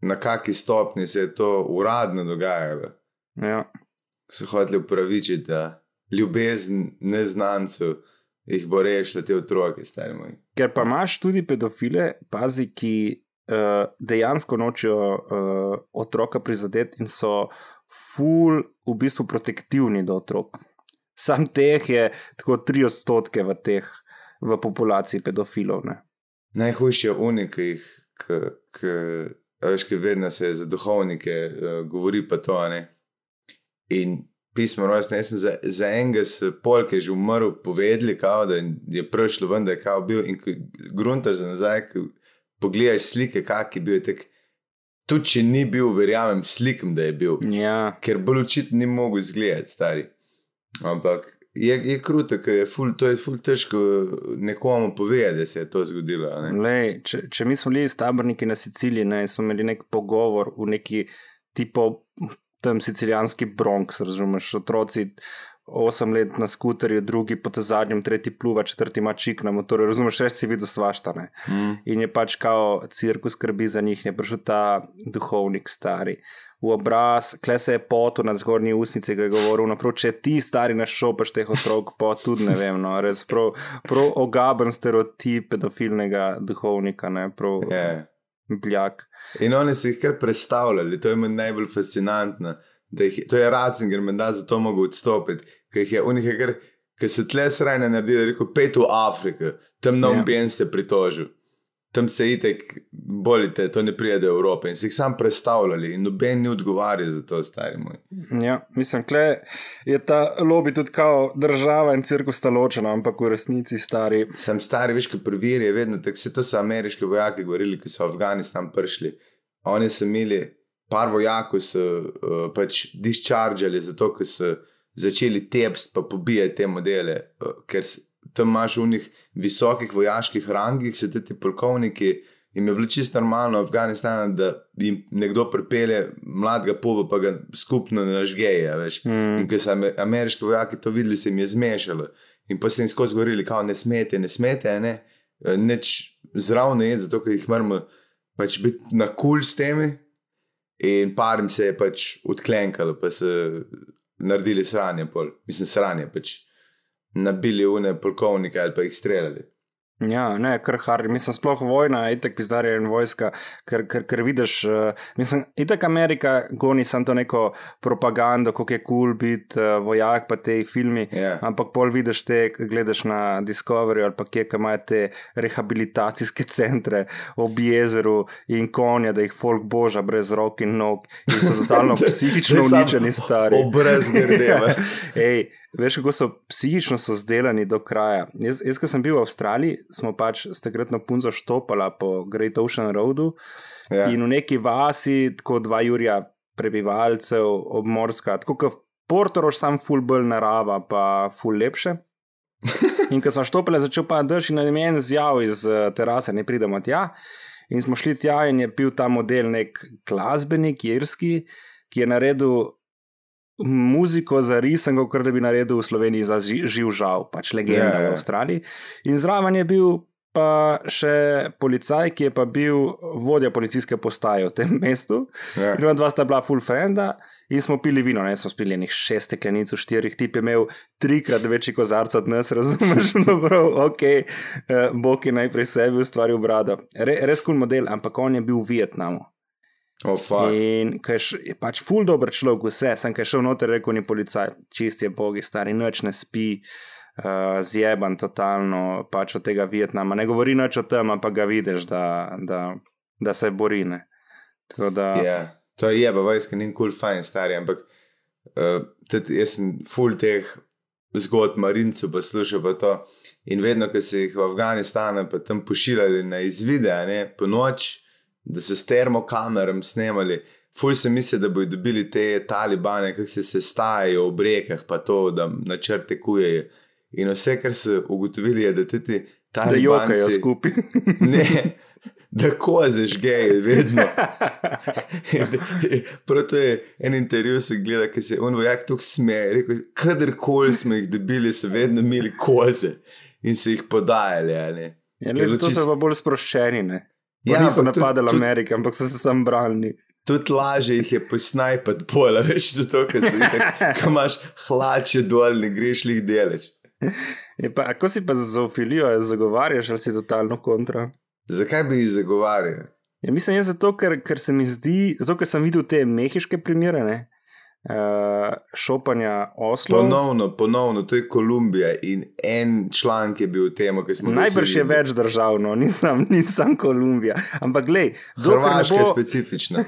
na kakšni stopni se je to uradno dogajalo. Ja. So hoteli upravičiti, da ljubezen neznancev jih bo rešila te otroke, stari moj. Ker pa imaš tudi pedofile, pazi, ki uh, dejansko nočijo uh, otroka prizadeti in so ful, v bistvu protektivni do otrok. Sam teh je tako tri odstotke v teh, v populaciji pedofilov. Ne? Najhujši je unik, ki veš, ki vedno se za duhovnike uh, govori pa to. Ne? In pismo rojstne, jaz sem za, za enega s polk je že umrl, povedali, kao, da je prišlo ven, da je kao bil in gruntaš za nazaj, ki pogledaš slike, kak je bil tek. Tudi če ni bil, verjamem, slikam, da je bil. Ja. Ker bolj očitno ni mogel izgledati, stari. Ampak je, je kruto, ker je ful, to je ful težko nekomu povedati, da se je to zgodilo. Lej, če, če mi smo bili stabrniki na Siciliji, ne, smo imeli nek pogovor v neki tipo tam sicilijanski Bronx, razumeš, otroci. Osem let na skuterju, drugi po te zadnjem, tretji pluva, četrti ima čik na motorju, razumeš, res si videl svaštane. Mm. In je pač kao cirkus skrbi za njih, je prišel ta duhovnik stari. V obraz, kle se je potu nad zgornji usnici, ki je govoril, naprav, če ti stari našopaš teh otrok, pa tudi ne vem, no, res prav, prav ogaben stereotip pedofilnega duhovnika, ne, prav. Yeah. Bljak. In oni so jih kar predstavljali, to je meni najbolj fascinantno. Jih, to je Ratzinger, da za to mogo odstopiti, ker jih je unika, ker, ker se tle srajne naredili, rekel, pet v Afriko, tam na umben ja. se pritožil. Tam se itek bolite, to ne pride do Evrope in si jih sam predstavljali, in noben ni odgovarjal za to, stari moj. Ja, mislim, da je ta lobby tudi kao država in crkva sta ločena, ampak v resnici stari. Sem stari, veš, kot prvir je vedno tako, se to so ameriški vojaki govorili, ki so v Afganistan prišli. Oni so imeli par vojakov, so uh, pač dischargali zato, ker so začeli tepst pa pobijati te modele, uh, ker tam imaš v njih visokih vojaških rangih, se ti polkovniki. In je bilo čisto normalno v Afganistanu, da jim nekdo pripelje mladega puba, pa ga skupno nažgeje. Mm. In ko so ameriški vojaki to videli, se jim je zmešalo. In pa so jim skozi govorili, da ne smete, ne smete, ne. neč zraven je, zato ker jih moramo pač biti na kul s temi. In par jim se je pač odklenkalo, pa so naredili sranje, pol. mislim, sranje pač nabili une polkovnike ali pa jih streljali. Ja, ne, kar hard, mislim, sploh vojna, itek pizdarja in vojska, ker, ker, ker vidiš, uh, mislim, itek Amerika goni samo to neko propagando, kako je kul cool biti uh, vojak, pa te filmi, yeah. Ja. ampak pol vidiš te, gledaš na Discovery ali pa kje, kam imajo te rehabilitacijske centre ob jezeru in konja, da jih folk boža brez rok in nog in so totalno <laughs> psihično uničeni stari. Brez grede. <laughs> Veš, kako so psihično so zdelani do kraja. Jaz, jaz ko sem bil v Avstraliji, smo pač s takratno punco štopala po Great Ocean Roadu ja. in v neki vasi, tako dva jurja prebivalcev, obmorska, tako kot Portorož, sam full bolj narava, pa full lepše. <laughs> In ko smo štopili, začel pa drž in na meni zjav iz uh, terase, ne pridemo tja. In smo šli tja in je bil ta model nek glasbenik, irski, ki je naredil muziko za risen, kot da bi naredil v Sloveniji za živ žal, pač legenda yeah, ja, yeah. v ja. Avstraliji. In zraven je bil pa še policaj, ki je pa bil vodja policijske postaje v tem <laughs> mestu. Yeah. Ja. In dva sta bila full frenda. In smo pili vino, ne smo spili nekaj šest steklenic, štirih, tip je imel trikrat večji kozarc od nas, <laughs> razumeš? No, prav, ok, uh, Bog je najprej sebi ustvaril brado. Re, res kul cool model, ampak on je bil v Vietnamu. Oh, in š, je pač ful dobr človek, vse, sem kaj šel noter, rekel ni policaj, čist je bogi, stari, noč ne spi, uh, zjeban totalno pač od tega Vietnama. Ne govori noč o tem, ampak ga vidiš, da, da, da se bori. Da... Yeah. Ja, to je jeba, vojska ni kul, cool, fajn, stari, ampak uh, tudi jaz sem full teh zgodb marincev, pa slušal pa to. In vedno, ko se jih v Afganistanu pa tam pošiljali na izvide, ne, po noč, da se s termokamerom snemali, ful se misli, da bodo dobili te talibane, ki se sestajajo v rekah, pa to, da načrte kujejo. In vse, kar so ugotovili, je, da tudi Da jokajo skupaj. <laughs> ne, da koze žgeje, vedno. <laughs> Prav to je en intervju, se gleda, ki se je on vojak tako smeje. Rekel, kadarkoli smo jih dobili, so vedno imeli koze in so jih podajali. ali. Ja, ne, zato čist- so pa bolj sproščeni. Ne? Ja, Ja, niso napadali Amerike, ampak so se sam branili. Tudi lažje jih je posnajpati pola, veš, zato ker si itak, ko <laughs> imaš hlače dol, ne greš jih deleč. Je Pa, ko si pa za zoofilijo zagovarjaš, ali si totalno kontra? Zakaj bi jih zagovarjal? Ja, mislim, je zato, ker, ker se mi zdi, zato ker sem videl te mehiške primere, ne? Uh, šopanja Oslo. Ponovno, ponovno, to je Kolumbija in en članek je bil v tem, ki smo ga Najbrž vsi je videli. več držav, no, nisem, nisem Kolumbija. Ampak, glej, Hrvaška je bo, specifična.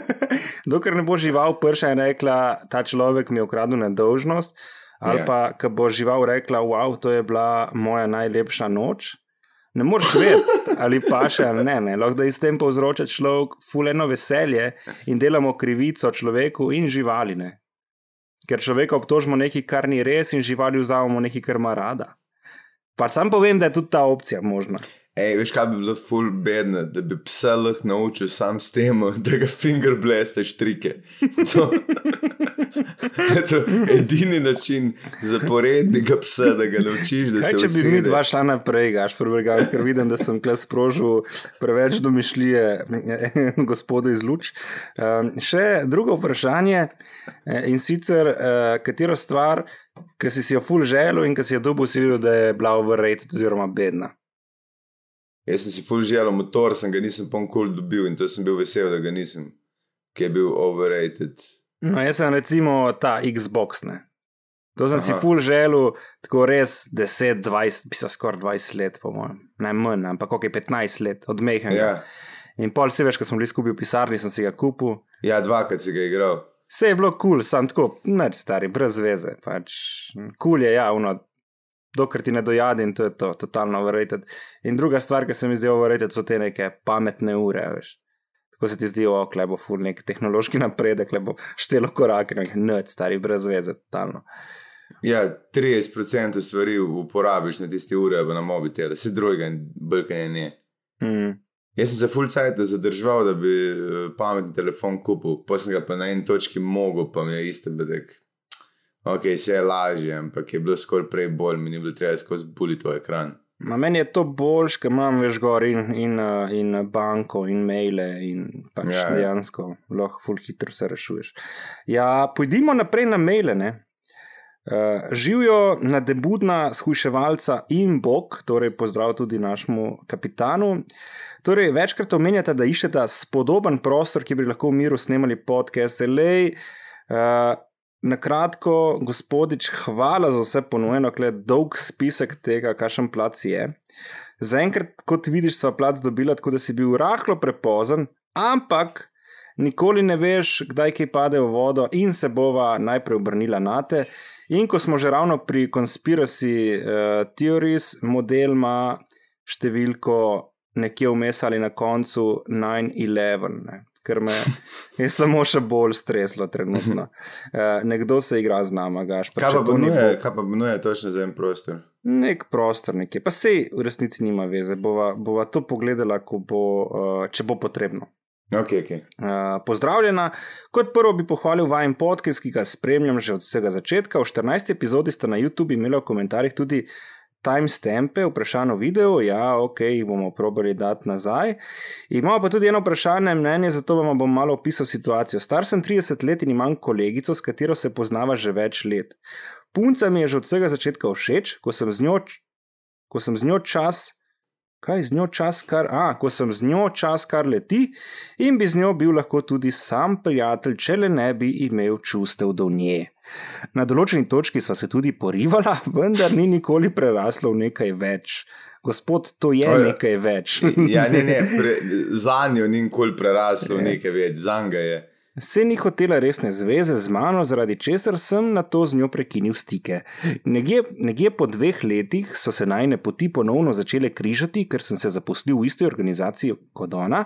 <laughs> dokler ne bo žival prša in rekla, ta človek mi je ukradel nedolžnost, ali Ja. pa, ko bo žival rekla, wow, to je bila moja najlepša noč. Ne moreš vedeti, ali pa še ali ne. ne. Lahko da iz tem povzroča človek fuleno veselje in delamo krivico človeku in živali. Ne. Ker človeka obtožimo nekaj, kar ni res, in živali vzamemo nekaj, kar ima rada. Pa sam povem, da je tudi ta opcija možna. Ej, veš, kaj bi bilo ful bedno, da bi psa lahko naučil sam s tem, <laughs> da ga fingerblasteš trike. To, <laughs> to je edini način zaporednega psa, da ga naučiš, da Kaj se če bi mi dva šla naprej, gaš prebrgati, ker vidim, da sem kle sprožil preveč domišljije <laughs> gospodu iz luč. Um, še drugo vprašanje eh, in sicer, uh, katero stvar, ki si si jo ful želel in ki si jo dobil, si videl, da je bila overrated oziroma bedna. Jaz sem si ful želel motor, sem ga nisem pa nikoli dobil in to sem bil vesel, da ga nisem, ki je bil overrated. No, jaz sem recimo ta Xbox. Ne. To sem Aha. si Aha. ful želel, tako res 10, 20, pisa skoraj 20 let, po mojem. Ne manj, ampak ok, 15 let, odmehnega. Ja, In pol se veš, ko smo bili skupaj v pisarni, sem si ga kupil. ja dvakrat si ga igral. Vse je bilo kul, cool, sam tako, neč stari, brez veze. Pač, kul cool je, ja, uno, dokler ti ne dojade in to je to, totalno overrated. In druga stvar, ki se mi zdi overrated, so te neke pametne ure, veš. Tako se ti zdi, o, klebo, ful, nek tehnološki napredek, klebo, štelo korake, neč stari, brez veze, totalno. Ja, 30% stvari uporabiš na tiste ure, pa na mobitele, vse drugega in brkanje ne. Mm. Jaz sem se full cajt zadržal, da bi eh, pametni telefon kupil, pa sem ga pa na eni točki mogel, pa mi je isto bedek. Ok, vse je lažje, ampak je bilo skoraj prej bolj, mi ni bilo treba skozi buliti v ekran. Ma meni je to boljš, ker imam več gor in, in, uh, in banko in maile in pač Ja, ja, ja. dejansko lahko ful hitro se rešuješ. Ja, pojdimo naprej na maile. Ne? Uh, živijo na debudna skuševalca in bog, torej pozdrav tudi našemu kapitanu. Torej, večkrat omenjate, da iščete spodoben prostor, ki bi lahko v miru snemali podcast. Lej, uh, na kratko, gospodič, hvala za vse ponujeno, kle dolg spisek tega, kakšen plac je. Zaenkrat, kot vidiš, sva plac dobila, tako da si bil rahlo prepozen, ampak nikoli ne veš, kdaj kaj pade v vodo in se bova najprej obrnila na te. In ko smo že ravno pri conspiracy uh, theories, model ima številko nekje vmes ali na koncu 9-11, ne. Ker me je samo še bolj streslo trenutno. Uh, nekdo se igra z nama, gaš. Kaj pa ponuje, kaj pa ponuje točno za en prostor? Nek prostor, nekje. Pa sej v resnici nima veze. Bova, bova to pogledala, bo, uh, če bo potrebno. Ok, ok. Uh, pozdravljena. Kot prvo bi pohvalil vajen podcast, ki ga spremljam že od vsega začetka. V 14. epizodi ste na YouTubu imeli v komentarjih tudi timestampe, vprašanje o videu. Ja, ok, jih bomo probali dati nazaj. Imamo pa tudi eno vprašanje, mnenje, zato vam bom malo opisal situacijo. Star sem 30 let in imam kolegico, s katero se poznava že več let. Punca mi je že od vsega začetka všeč, ko sem z njo, ko sem z njo čas. Kaj z njo čas, kar, a, ko sem z njo čas, kar leti, in bi z njo bil lahko tudi sam prijatelj, če le ne bi imel čustev do nje. Na določeni točki sva se tudi porivala, <laughs> vendar ni nikoli preraslo v nekaj več. Gospod, to je To je- nekaj več. <laughs> Ja, ne, ne, pre, <laughs> za njo ni nikoli preraslo v nekaj več, za njega je. Se ni hotela resne zveze z mano, zaradi česar sem na to z njo prekinil stike. Nekje, nekje po dveh letih so se najne poti ponovno začele križati, ker sem se zaposlil v isti organizaciji kot ona.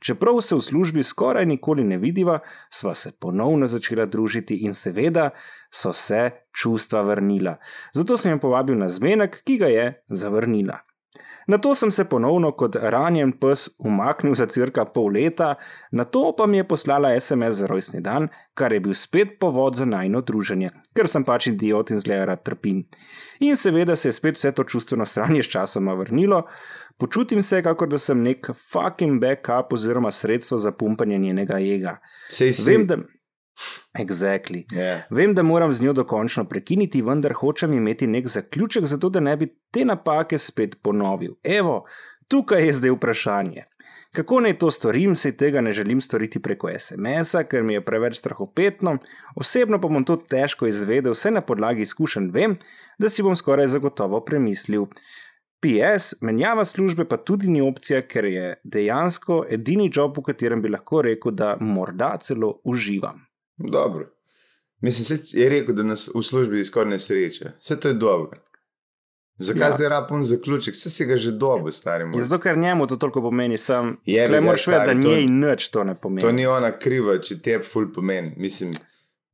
Čeprav se v službi skoraj nikoli ne vidiva, sva se ponovno začela družiti in seveda so se čustva vrnila. Zato sem jo povabil na zmenek, ki ga je zavrnila. Na to sem se ponovno kot ranjen pes umaknil za cirka pol leta, na to pa mi je poslala SMS za rojstni dan, kar je bil spet povod za najno druženje, ker sem pač idiot in zle rad trpim. In seveda se je spet vse to čustveno stranje s časoma vrnilo, počutim se, kot da sem nek fucking backup oziroma sredstvo za pumpanje njenega ega. Sej si. Vem, da. Exactly. Ja. Vem, da moram z njo dokončno prekiniti, vendar hočem imeti nek zaključek, zato da ne bi te napake spet ponovil. Evo, tukaj je zdaj vprašanje. Kako naj to storim, saj tega ne želim storiti preko SMS-a, ker mi je preveč strahopetno, osebno pa bom to težko izvedel, vse na podlagi izkušenj vem, da si bom skoraj zagotovo premislil. PS, menjava službe pa tudi ni opcija, ker je dejansko edini job, v katerem bi lahko rekel, da morda celo uživam. Dobro. Mislim, se je rekel, da nas v službi skoraj ne sreče. Vse to je dobro. Zakaj Ja. zdaj rabim zaključek? Vse si ga že dobo, stari moj. Ja, zato, ker njemu to toliko pomeni, sem. Ga, moraš vedeti, da njej nič to ne pomeni. To ni ona kriva, če te ful pomeni. Mislim,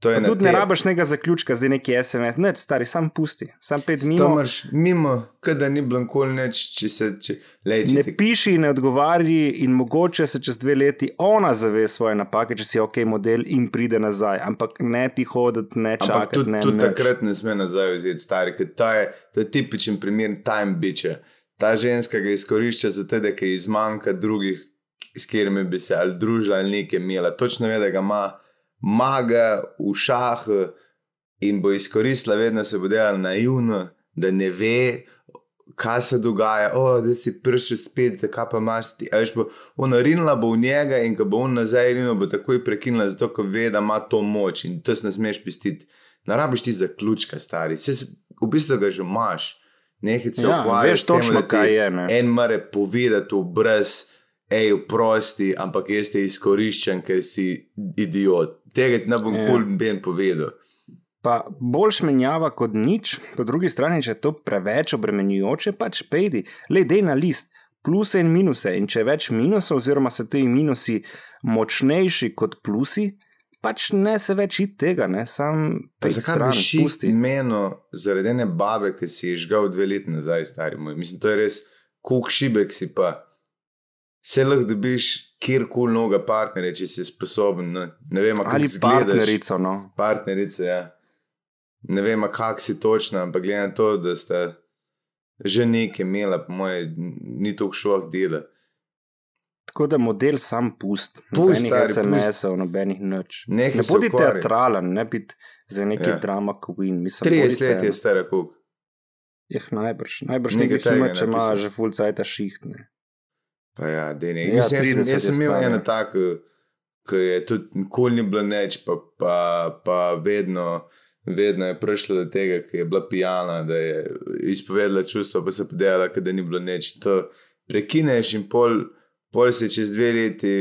to je tudi ne rabiš nekega zaključka, zdaj neki SMS, nič, stari, sam pusti, sam pet To minut. imaš mimo, kada ni bilo nikoli nič, če se, če, lej, če Ne ti piši, ne odgovarji, in mogoče se čez dve leti ona zave svoje napake, če si ok model in pride nazaj. Ampak ne ti hoditi, ne čakati. tudi, ne, tudi nič. takrat ne sme nazaj vzeti stari, ker to je, to je tipičen primer time biče. Ta ženska ga izkorišča zato, da ji zmanjka drugih, s katerimi bi se ali družila ali nekaj imela. Točno ve, da ga ima maga v šahu in bo izkoristila, vedno se bo delala naivno, da ne ve. Kaj se dogaja, o, da si prišel spet, kaj pa imaš ti. Veš, bo ona rinila bo v njega in ko bo on nazaj rinil, bo takoj prekinila, zato ker ve, da ima to moč in to se ne smeš pistiti. Ne rabiš ti zaključka, stari. Se, v bistvu ga že imaš. Nekaj se Ja, ukvarjaš veš s tem, kaj je, ne. En mare povedati v brez, hej, prosti, ampak jaz te izkoriščam, ker si idiot. Tega ti ne bom kul ben povedal. Pa boljš menjava kot nič, po drugi strani, če je to preveč obremenjujoče, pač pejdi, le dej na list. Pluse in minuse, in če je več minusov, oziroma so ti minusi močnejši kot plusi, pač ne se več id tega, ne sam Pa pej zakaj šel pusti. meno zaradi ene babe, ki si je žgal dve leti nazaj, stari moj? Mislim, to je res, koliko šibek si pa. Se lahko dobiš kjerkoli noga partnerja, če si sposoben. Ne, ne vem, kako izgledaš. partnerico, no. Partnerice, ja. Ne vem, kak si točno, ampak glede na to, da sta že nekaj imela, po moje, ni to šlo dela. Tako da model sam pust, Pust, nobenih SMS-ov, nobenih nič. Nehaj Ne bodi teatralen, ne biti za neki Ja. drama queen. Mislim, 30 bodite- let je stara kuk. Je najbrž, najbrž Nekaj nekaj ima, če ima že full cajt šiht. Pa ja, da ne. Ja, Ja, jaz, sem, 30 jaz sem imel eno tako, ki je tudi nikoli ni bilo neč, pa, pa, pa vedno, vedno je prišlo do tega, ki je bila pijana, da je izpovedala čustva, pa se podela, da ni bilo neč. To prekineš in pol, pol se čez dve leti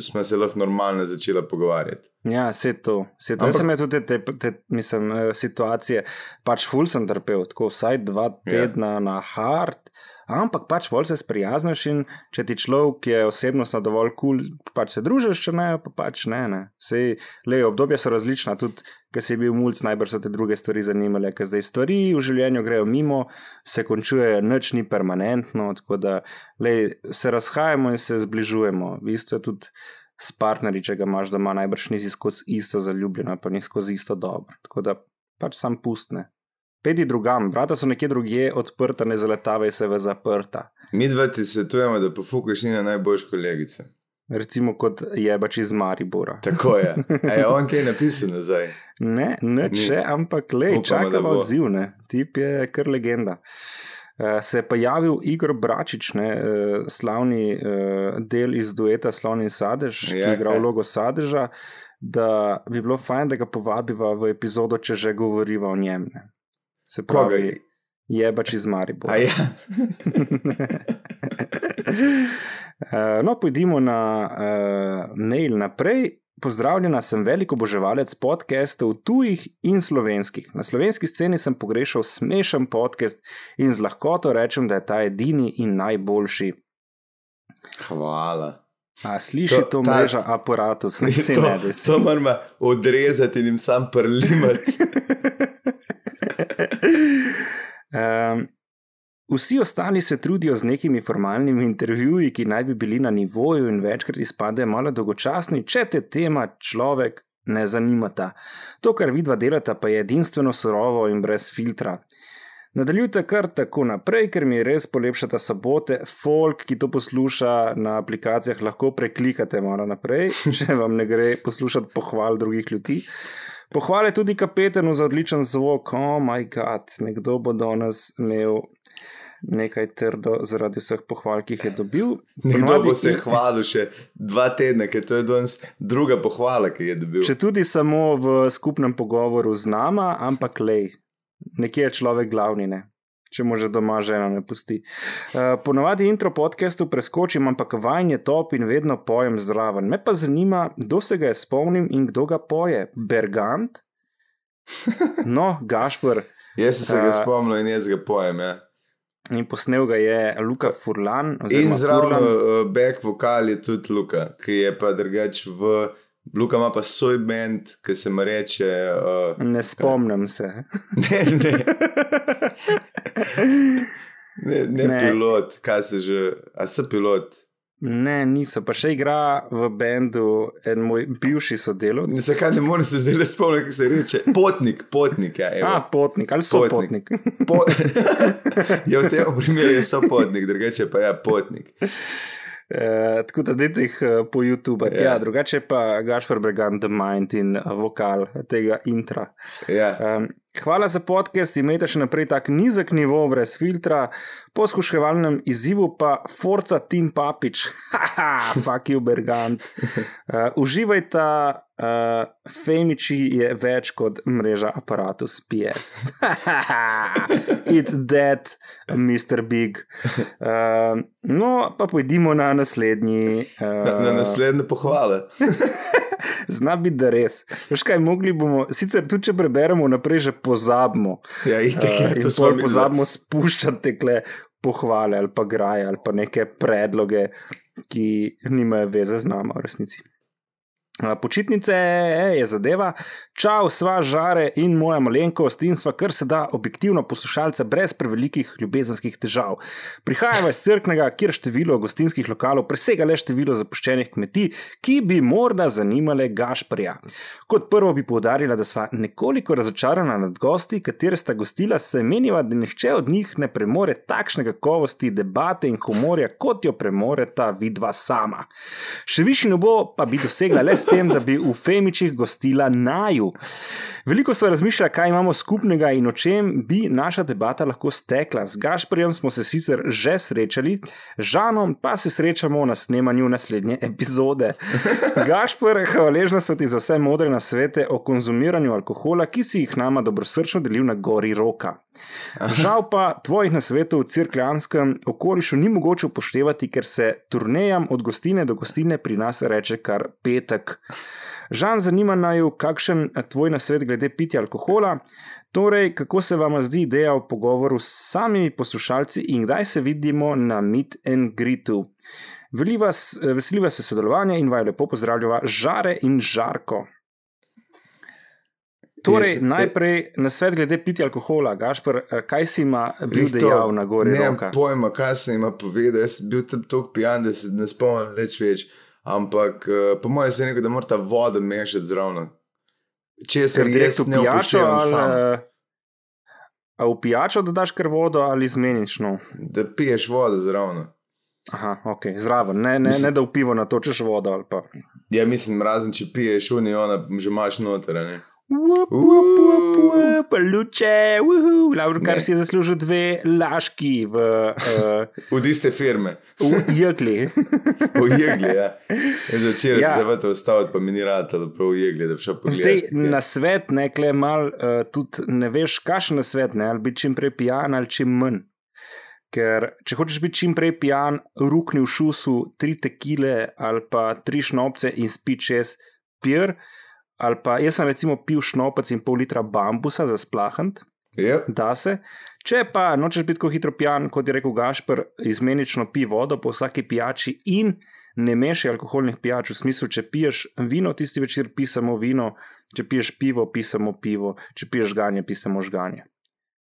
smo se lahko normalno začela pogovarjati. Ja, vse to. Vse to. Ampak- sem imel tudi te, te, mislim, eh, situacije, pač ful sem trpel, tako vsaj dva tedna ja. na hard. Ampak pač bolj se sprijazniš in če ti človek je osebnostno dovolj kul, cool, pač se družiš, če ne, pa pač ne. ne. Sej, le, obdobja so različna, tudi ker si bil mulj, najbrž so te druge stvari zanimale, ker zdaj stvari v življenju grejo mimo, se končujejo, nič ni permanentno, tako da lej, se razhajamo in se zbližujemo. V bistvu je tudi s partnerji, če ga imaš doma, najbrž nisi skozi isto zaljubljena, pa ni skozi isto dobro. Tako da pač sam pustne. Pedi drugam, vrata so nekje drugje odprta, ne zaletavaj se v zaprta. Mi dva ti svetujemo, da pofukaš njene najboljše kolegice. Recimo kot jebač iz Maribora. Tako je. <laughs> A je on kaj napisal nazaj? Ne, ne še, ampak le, čakamo odziv, ne. Tip je kar legenda. Uh, se je pa javil Igor Bračič, ne, uh, slavni uh, del iz dueta Slavni Sadež, ja, ki je igral vlogo Sadeža, da bi bilo fajn, da ga povabiva v epizodo, če že govoriva o njem. Ne. Se Koga? pravi, jebač iz Maribora. Ja. Uh, <laughs> no, pojdimo na uh, mail naprej. pozdravljena, sem velik oboževalec podcastov, tujih in slovenskih. Na slovenski sceni sem pogrešal smešen podcast in z lahkoto rečem, da je ta edini in najboljši. Hvala. A sliši to, to mreža ta, aparatus, ne se ne da se. To moramo odrezati in jim sam prlimati. <laughs> um, vsi ostali se trudijo z nekimi formalnimi intervjuji, ki naj bi bili na nivoju in večkrat izpadejo malo dolgočasni, če te tema človek ne zanimata. To, kar vidva delata, pa je edinstveno surovo in brez filtra. Nadaljujte kar tako naprej, ker mi res polepšata sabote. Folk, ki to posluša na aplikacijah, lahko preklikate malo naprej, <laughs> če vam ne gre poslušati pohval drugih ljudi. Pohvale tudi kapetenu za odličen zvok. Oh, moj bog, nekdo bo danes imel nekaj trdo zaradi vseh pohval, ki jih je dobil. Nekdo bo se hvalil še dva tedna, ker to je danes druga pohvala, ki je dobil. Če tudi samo v skupnem pogovoru z nama, ampak lej nekje je človek glavni, ne? če mu že doma žena ne pusti. Uh, ponovadi intro podcastu preskočim, ampak vajen je top in vedno pojem zraven. Me pa zanima, kdo se ga je spomnil in kdo ga poje. Bergant? <laughs> No, Gašpor. jaz sem se ga uh, spomnil in jaz ga pojem. Ja. In posnel ga je Luka Furlan. In zraven uh, back vokal je tudi Luka, ki je pa drugač v. Luka ima pa svoj bend, ki se mu reče. Uh, ne spomnim kaj? se. <laughs> ne, ne. ne, ne, ne pilot, kaj se že, a se pilot. Ne, niso, pa še igra v bendu en moj bivši sodelovec. Zakaj ne morem se zdaj le spomniti, kako se reče? Potnik, potnik. Ja, A, potnik, ali so potnik. potnik. Po... <laughs> <laughs> ja, v tem primeru so potnik, drugače pa je ja, potnik. Uh, tako da dajte jih uh, po YouTubu. Yeah. Ja. ja, drugače pa Gašpor Bregan, The Mind in uh, vokal tega intra. Yeah. Ja. Um, hvala za podcast, imejte še naprej tak nizek nivo, brez filtra, po skuševalnem izzivu pa Forza Team Papič, <laughs> haha, fuck you, Bergant. Uh, uživajte. Uh, Femiči je več kot mreža aparatus PS. <laughs> It's dead, Mr. Big. Uh, no, pa pojdimo na naslednji. Uh, na, na naslednje pohvale. <laughs> Zna biti, da res. Veš kaj, mogli bomo, sicer tudi če preberemo naprej, že pozabimo. Ja, itek, uh, in to pozabimo spuščati tekle pohvale ali pa graje ali pa neke predloge, ki nimajo veze z nama v resnici. Počitnice je zadeva, čau, sva žare in moja malenkost in sva kar se da objektivno poslušalce brez prevelikih ljubezenskih težav. Prihajamo iz crknega, kjer število gostinskih lokalov presega le število zapuščenih kmetij, ki bi morda zanimale Gašparja. Kot prvo bi povdarila, da sva nekoliko razočarana nad gosti, katere sta gostila, se meniva, da nihče od njih ne premore takšne kakovosti debate in humorja, kot jo premore ta vidva sama. Še višji nebo pa bi dosegla le s tem, da bi v Femičih gostila naju. Veliko smo razmišljali, kaj imamo skupnega in o čem bi naša debata lahko stekla. Z Gašporjem smo se sicer že srečali, Žanom pa se srečamo na snemanju naslednje epizode. <laughs> Gašpor, hvaležna sem ti za vse modre nasvete o konzumiranju alkohola, ki si jih nama dobrosrčno delil na gori roka. Žal pa tvojih nasvetov v cirkljanskem okolišu ni mogoče upoštevati, ker se turnejam od gostine do gostine pri nas reče kar petek. Žan, zanima naju, kakšen tvoj nasvet glede pitja alkohola. Torej, kako se vam zdi ideja o pogovoru s samimi poslušalci in kdaj se vidimo na Meet and Greetu? Veseliva se sodelovanja in vaju lepo pozdravljava Žare in Žarko. Torej, Jaz, najprej na svet glede pitja alkohola, Gašpr, kaj si ima bil dejal na gori? Ne, pojma, kaj sem jim povedal. Jaz sem bil tam tako pijan, da se ne spomnim več več. Ampak uh, po mojem se je nekaj, da mora ta voda mešati zraven. Če se res ne upijačo, ali a v pijačo dodaš kar vodo ali zmeniš no? Da piješ vodo zraven. Aha, ok, zraven, ne, ne, mislim, ne da v pivo natočeš vodo. Ja, mislim, razen če piješ unijo, že imaš noter. Luče, kar si je zaslužil dve laški v, uh, <laughs> v iste firme. V jegli. <laughs> v jegli, ja. Začel ja. se vati ustaviti, pa mi ni rad, da prav v jegli, da bi šel pogledat. Zdaj, na svet, ne, kle mal, uh, tudi ne veš, kaš na svet, ne, ali biti čim prej pijan ali čim manj. Ker če hočeš biti čim prej pijan, rukni v šusu tri tekile ali pa tri šnopce in spi čez, pier, ali pa jaz sem recimo pil šnopec in pol litra bambusa za splahant, Yep. da se. Če pa nočeš biti tako hitro pijan, kot je rekel Gašpr, izmenično pi vodo po vsaki pijači in ne mešaj alkoholnih pijač, v smislu, če piješ vino, tisti večer pi samo vino, če piješ pivo, pi samo pivo, če piješ žganje, pi samo žganje.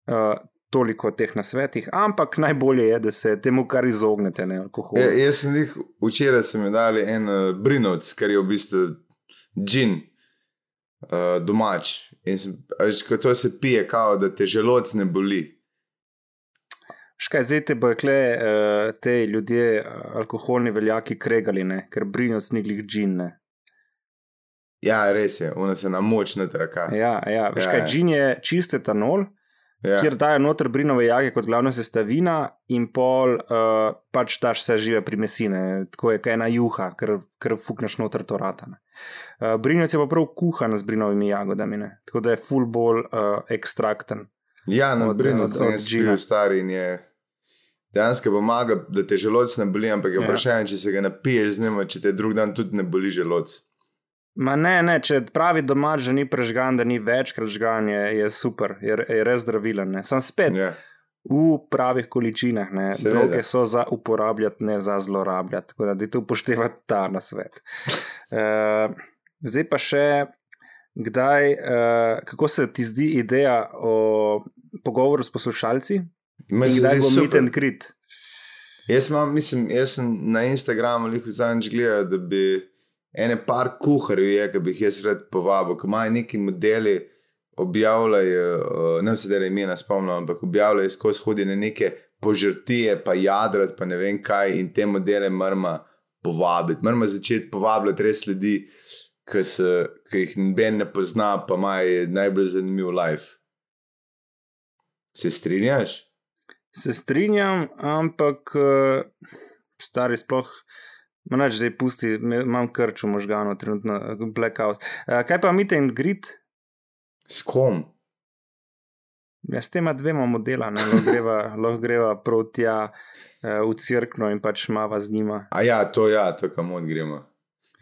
Uh, toliko o teh nasvetih, ampak najbolje je, da se temu kar izognete, ne alkoholu. Ja, jaz sem jih včeraj sem jim dal en uh, brinovc, kar je v bistvu džin uh, domač. In sem, veš, ko to se pije, kao, da te želodc ne boli. Škaj zdaj te bojo kle, uh, te ljudje, uh, alkoholni veljaki, kregali, ne? ker brinoc ni glih džin. Ne? Ja, res je, ono se na moč ne traka. Ja, ja, veš Ja, kaj, ja. džin je čist etanol, Ja. kjer dajo noter brinove jage kot glavna sestavina, in pol uh, pač daš vse žive primesine, tako je, ena juha, ker, ker fukneš noter to ratane. Uh, Brinovec je pa prav kuhan z brinovimi jagodami, ne? tako da je full bolj uh, ekstrakten. Ja, na Brinu od- sem spil stari in je dejansko pomaga, da te želodc ne boli, ampak je Ja. vprašanje, če se ga napiješ z njim, če te drug dan tudi ne boli želodc. Ma ne, ne, če pravi domač, da ni prežgan, da ni večkrat žgan, je, je super, je, je res zdravilen. ne. Sam spet Ja. v pravih količinah. ne. Seveda. Droge so za uporabljati, ne za zlorabljati. Tako da dajte upoštevati ta nasvet. Uh, <laughs> zdaj pa še, kdaj, uh, kako se ti zdi ideja o pogovoru s poslušalci? Se kdaj bo meet and greet? Jaz, imam, mislim, jaz sem na Instagramu lahko zadnjič gledal, da bi ene par kuharjev, je, ki bi jih jaz rad povabil, ki imajo neki modeli, objavljajo, uh, ne vem, se da imena spomnim, ampak objavljajo skozi hodi na neke požrtije, pa jadrat, pa ne vem kaj, in te modele moramo povabiti. Moramo začeti povabljati res ljudi, ki, se, ki jih noben ne pozna, pa imajo najbolj zanimiv life. Se strinjaš? Se strinjam, ampak uh, stari sploh. Manač zdaj pusti, imam krč v možganu, trenutno eh, blackout. Uh, kaj pa meet and greet? S kom? Ja, s tema dvema modela, ne, lahko greva, <laughs> lahko greva prav tja uh, v crkno in pač mava z njima. A ja, to ja, to kamor gremo.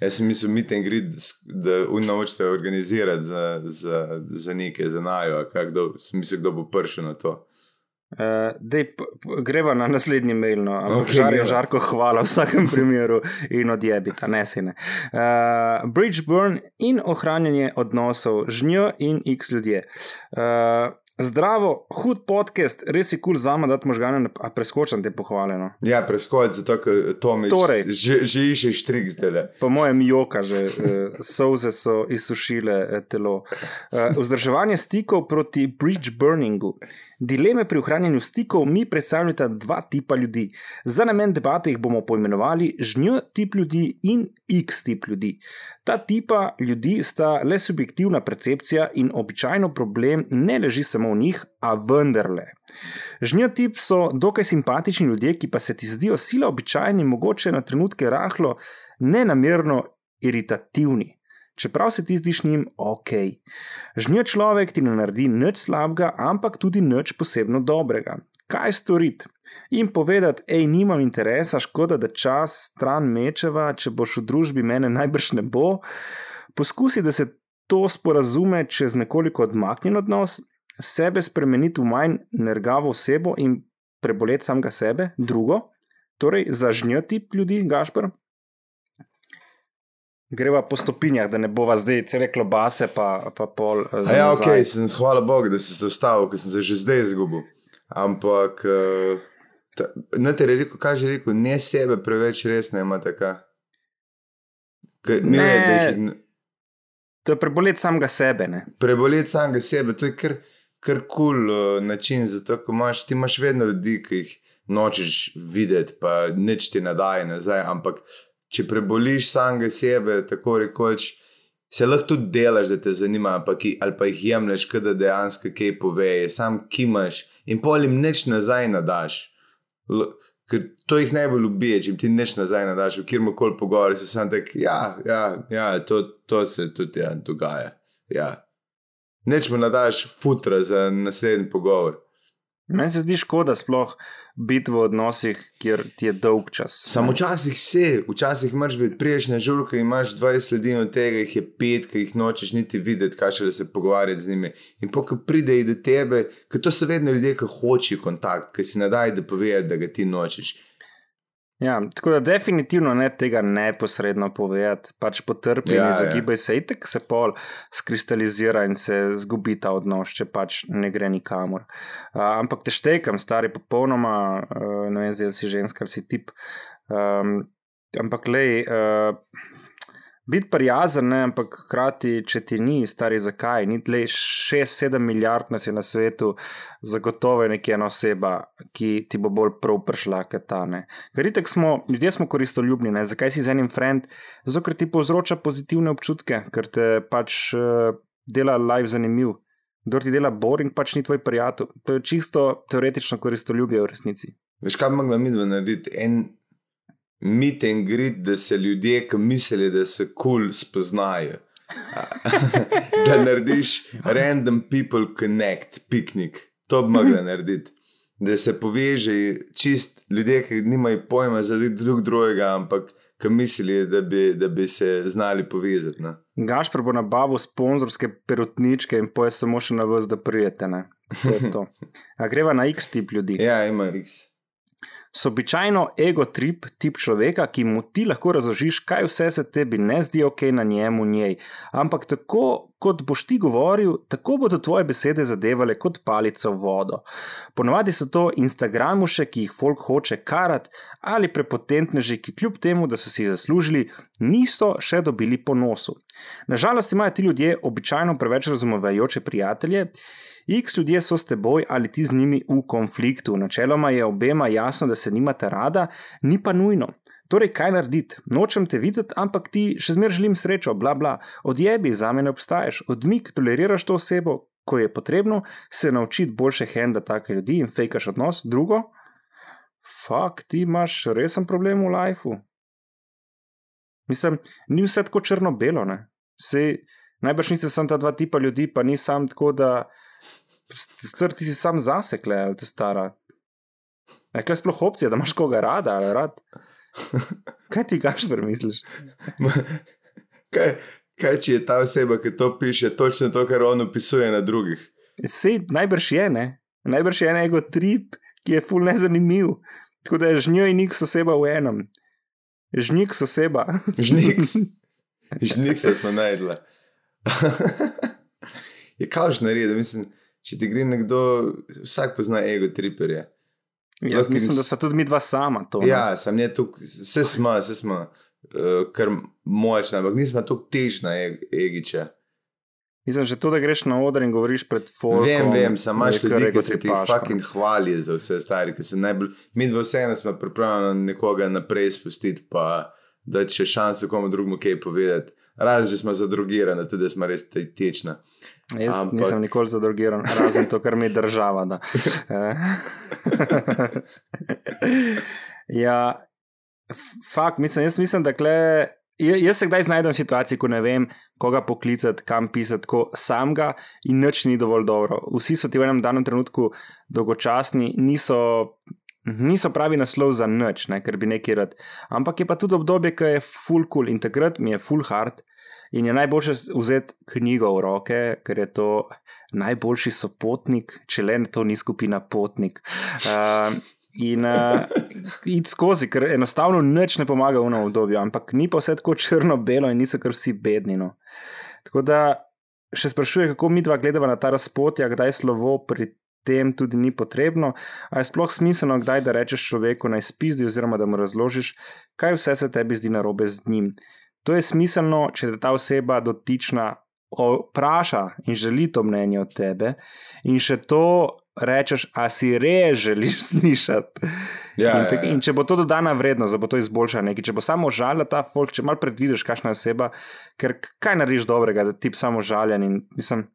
Jaz sem mislil, meet and greet, da unovčite organizirati za, za, za nekaj, za najo, kdo, sem mislil, kdo bo prišel na to. Uh, dej, p, p, greva na naslednji mail, no. ampak Ok, okay, žar je greva. žarko, hvala v vsakem <laughs> primeru in odjebita, ne se ne. Uh, bridge burn in ohranjanje odnosov, žnjo in x ljudje. Uh, zdravo, hud podcast, res je kul cool z vama, da možgane, a preskočam te pohvale. No. Ja, preskoč, zato ker Tomič Torej. že, že išče štrik zdaj. le. Po mojem, joka že, uh, solze so izsušile eh, telo. Uh, vzdrževanje stikov proti bridge burningu. Dileme pri ohranjanju stikov mi predstavljata dva tipa ljudi. Za namen debate jih bomo poimenovali žnjo tip ljudi in x tip ljudi. Ta tipa ljudi sta le subjektivna percepcija in običajno problem ne leži samo v njih, a vendarle. Žnjo tip so dokaj simpatični ljudje, ki pa se ti zdijo sila običajni, mogoče na trenutke rahlo nenamerno iritativni. Čeprav se ti zdiš njim ok. Žnjo človek ti ne naredi nič slabega, ampak tudi nič posebno dobrega. Kaj storiti? In povedati, hej, nimam interesa, škoda, da čas stran mečeva, če boš v družbi mene najbrž ne bo. Poskusi, da se to sporazume čez nekoliko odmaknjen odnos, sebe spremeniti v manj nergavo osebo in preboleti samega sebe, drugo, torej zažnjati ljudi, Gašpr. Greva po stopinjah, da ne bova zdaj cele klobase, pa, pa pol. eh, A ja, ok, sem, hvala Bogu, da si se ustavil, ker sem se že zdaj izgubil. Ampak, uh, ta, ne te rekel, kaj že rekel, ne sebe preveč resne ima taka. Ke, ne, Ne. Da jih To je preboleti samega sebe. Ne? preboleti samega sebe, to je kar kul cool, uh, način, zato ker imaš, ti imaš vedno ljudi, ki jih nočeš videti, pa nič ti ne daje nazaj. Ampak če preboliš samega sebe, tako rekoč, se lahko tudi delaš, da te zanima, pa ki, ali pa jih jemliš, da dejansko kaj poveje, sam kimaš in polim nič nazaj nadaš. L Ker to jih najbolj ubije, če jim ti nič nazaj nadaš, v kjer koli pogovori, se sam tak, ja, ja, ja to, to se tudi ja, dogaja. Ja. Neč mu nadaš futra za naslednji pogovor. Meni se zdi škoda sploh biti v odnosih, kjer ti je dolg čas. Samo včasih se, včasih imaš biti priješ na žurko, imaš 20 ljudi, od tega jih je pet, ki jih nočeš niti videti, kaj še da se pogovarjati z njimi. In pa, ko pride do tebe, ker to so vedno ljudje, ki hočejo kontakt, ki si ne daj, da povedati, da ga ti nočeš. Ja, tako da definitivno ne tega neposredno povedati, pač potrpi in Ja, ja. izogibaj se, itek se pol skristalizira in se zgubi ta odnos, če pač ne gre nikamor. Uh, ampak te štekam, stari popolnoma, uh, ne vem, zdaj si ženska ali si tip. Um, ampak lej. Uh, Biti prijazen, ne, ampak hkrati, če ti ni, stari zakaj, ni tle 6-7 milijard nas je na svetu, zagotovo je nekje ena oseba, ki ti bo bolj prav prišla, kot ta. Ne. Ker itek smo, ljudje smo koristoljubni, ne. zakaj si z enim friend? Zato, ker ti povzroča pozitivne občutke, ker te pač uh, dela live zanimiv. Kdo ti dela boring, pač ni tvoj prijatelj. To je čisto teoretično koristoljubje v resnici. Veš, kaj bi mogla mi dva narediti? En meet and greet, da se ljudje, ki mislijo, da se kul cool spoznajo. <laughs> da narediš random people connect, piknik. To bi mogla narediti. Da se poveže čist ljudje, ki nimajo pojma za drug drugega, ampak ki mislijo, da bi, da bi se znali povezati. Ne? Gašpr bo nabavil sponzorske perutničke in poje samo še na vas, da prijete. To to. A greva na X tip ljudi. Ja, ima X. So običajno ego trip tip človeka, ki mu ti lahko razložiš, kaj vse se tebi ne zdi ok na njemu, njej. Ampak tako, kot boš ti govoril, tako bodo tvoje besede zadevale kot palica v vodo. Ponovadi so to Instagramuše, ki jih folk hoče karat, ali prepotentneži, ki kljub temu, da so si zaslužili, niso še dobili po nosu. Nažalost imajo ti ljudje običajno preveč razumevajoče prijatelje. X ljudje so s teboj ali ti z njimi v konfliktu. Načeloma je obema jasno, da se nimate rada, ni pa nujno. Torej, kaj narediti? Nočem te videti, ampak ti še zmeraj želim srečo, bla bla. Odjebi, za me ne obstaješ, odmik, toleriraš to osebo, ko je potrebno, se naučiti boljše henda take ljudi in fejkaš odnos. Drugo, fakt, ti imaš resen problem v lifeu. Mislim, ni vse tako črno-belo, ne. Sej, najbrž niste samo ta dva tipa ljudi, pa ni sam tako, da str ti si sam zasekle, ali te stara. Je kle sploh opcija, da imaš koga rada ali rad? <laughs> Kaj ti gašver misliš? <laughs> Kaj, kaj če je ta oseba, ki to piše, točno to, kar on opisuje na drugih? Sej, najbrž je, ne? Najbrž je en ego trip, ki je ful nezanimiv. Tako da je žnjo in niks oseba v enem. Žnik oseba. <laughs> Žniks. Žnik se smo najdli. je kauš naredi, mislim, če ti gre nekdo, vsak pozna ego triperje. Ja, Lahko mislim, jim da s- so tudi mi dva sama to. ne. Ja, sem je tukaj, vse smo, vse smo, uh, kar močna, ampak nismo tako težna, e egiče. Mislim, že to, da greš na oder in govoriš pred folkom. Vem, vem, sem imaš ljudi, ki se ti fucking hvalijo za vse stari, ki se najbolj. Mi dva vseeno smo pripravljeni nekoga naprej spustiti, pa da če šanso komu drugemu kaj povedati. Razen, če smo zadrugirani, tudi smo res te- tečna. Jaz Ampak- nisem nikoli zadrugiran, razen to, kar mi država. da. <laughs> Ja, fakt, mislim, jaz mislim, da kle. ja- Jaz se kdaj znajdem v situaciji, ko ne vem, koga poklicati, kam pisati, ko sam ga in nič ni dovolj dobro. Vsi so ti v enem danem trenutku dolgočasni, niso, niso pravi naslov za nič, ne, ker bi nekaj rad. Ampak je pa tudi obdobje, ki je full cool in takrat mi je full hard. In je najboljše vzeti knjigo v roke, ker je to najboljši sopotnik, če le to ni skupina potnik. Uh, <laughs> in uh, iti skozi, ker enostavno nič ne pomaga v obdobju, ampak ni pa vse tako črno-belo in niso kar vsi bedni. No. Tako da še sprašuje, kako mi dva gledava na ta razpotja, kdaj slovo pri tem tudi ni potrebno. A je sploh smiselno, kdaj da rečeš človeku naj spizdi, oziroma da mu razložiš, kaj vse se tebi zdi narobe z njim. To je smiselno, če te ta oseba dotična vpraša in želi to mnenje od tebe, in še to rečeš, a si res želiš slišati. Ja, in, ja, tak, ja. in če bo to dodana vrednost, da bo to izboljšalo nekaj, če bo samo žalila ta folk, če malo predvidiš, kakšna je oseba, ker kaj narediš dobrega, da ti samo žaljen in mislim.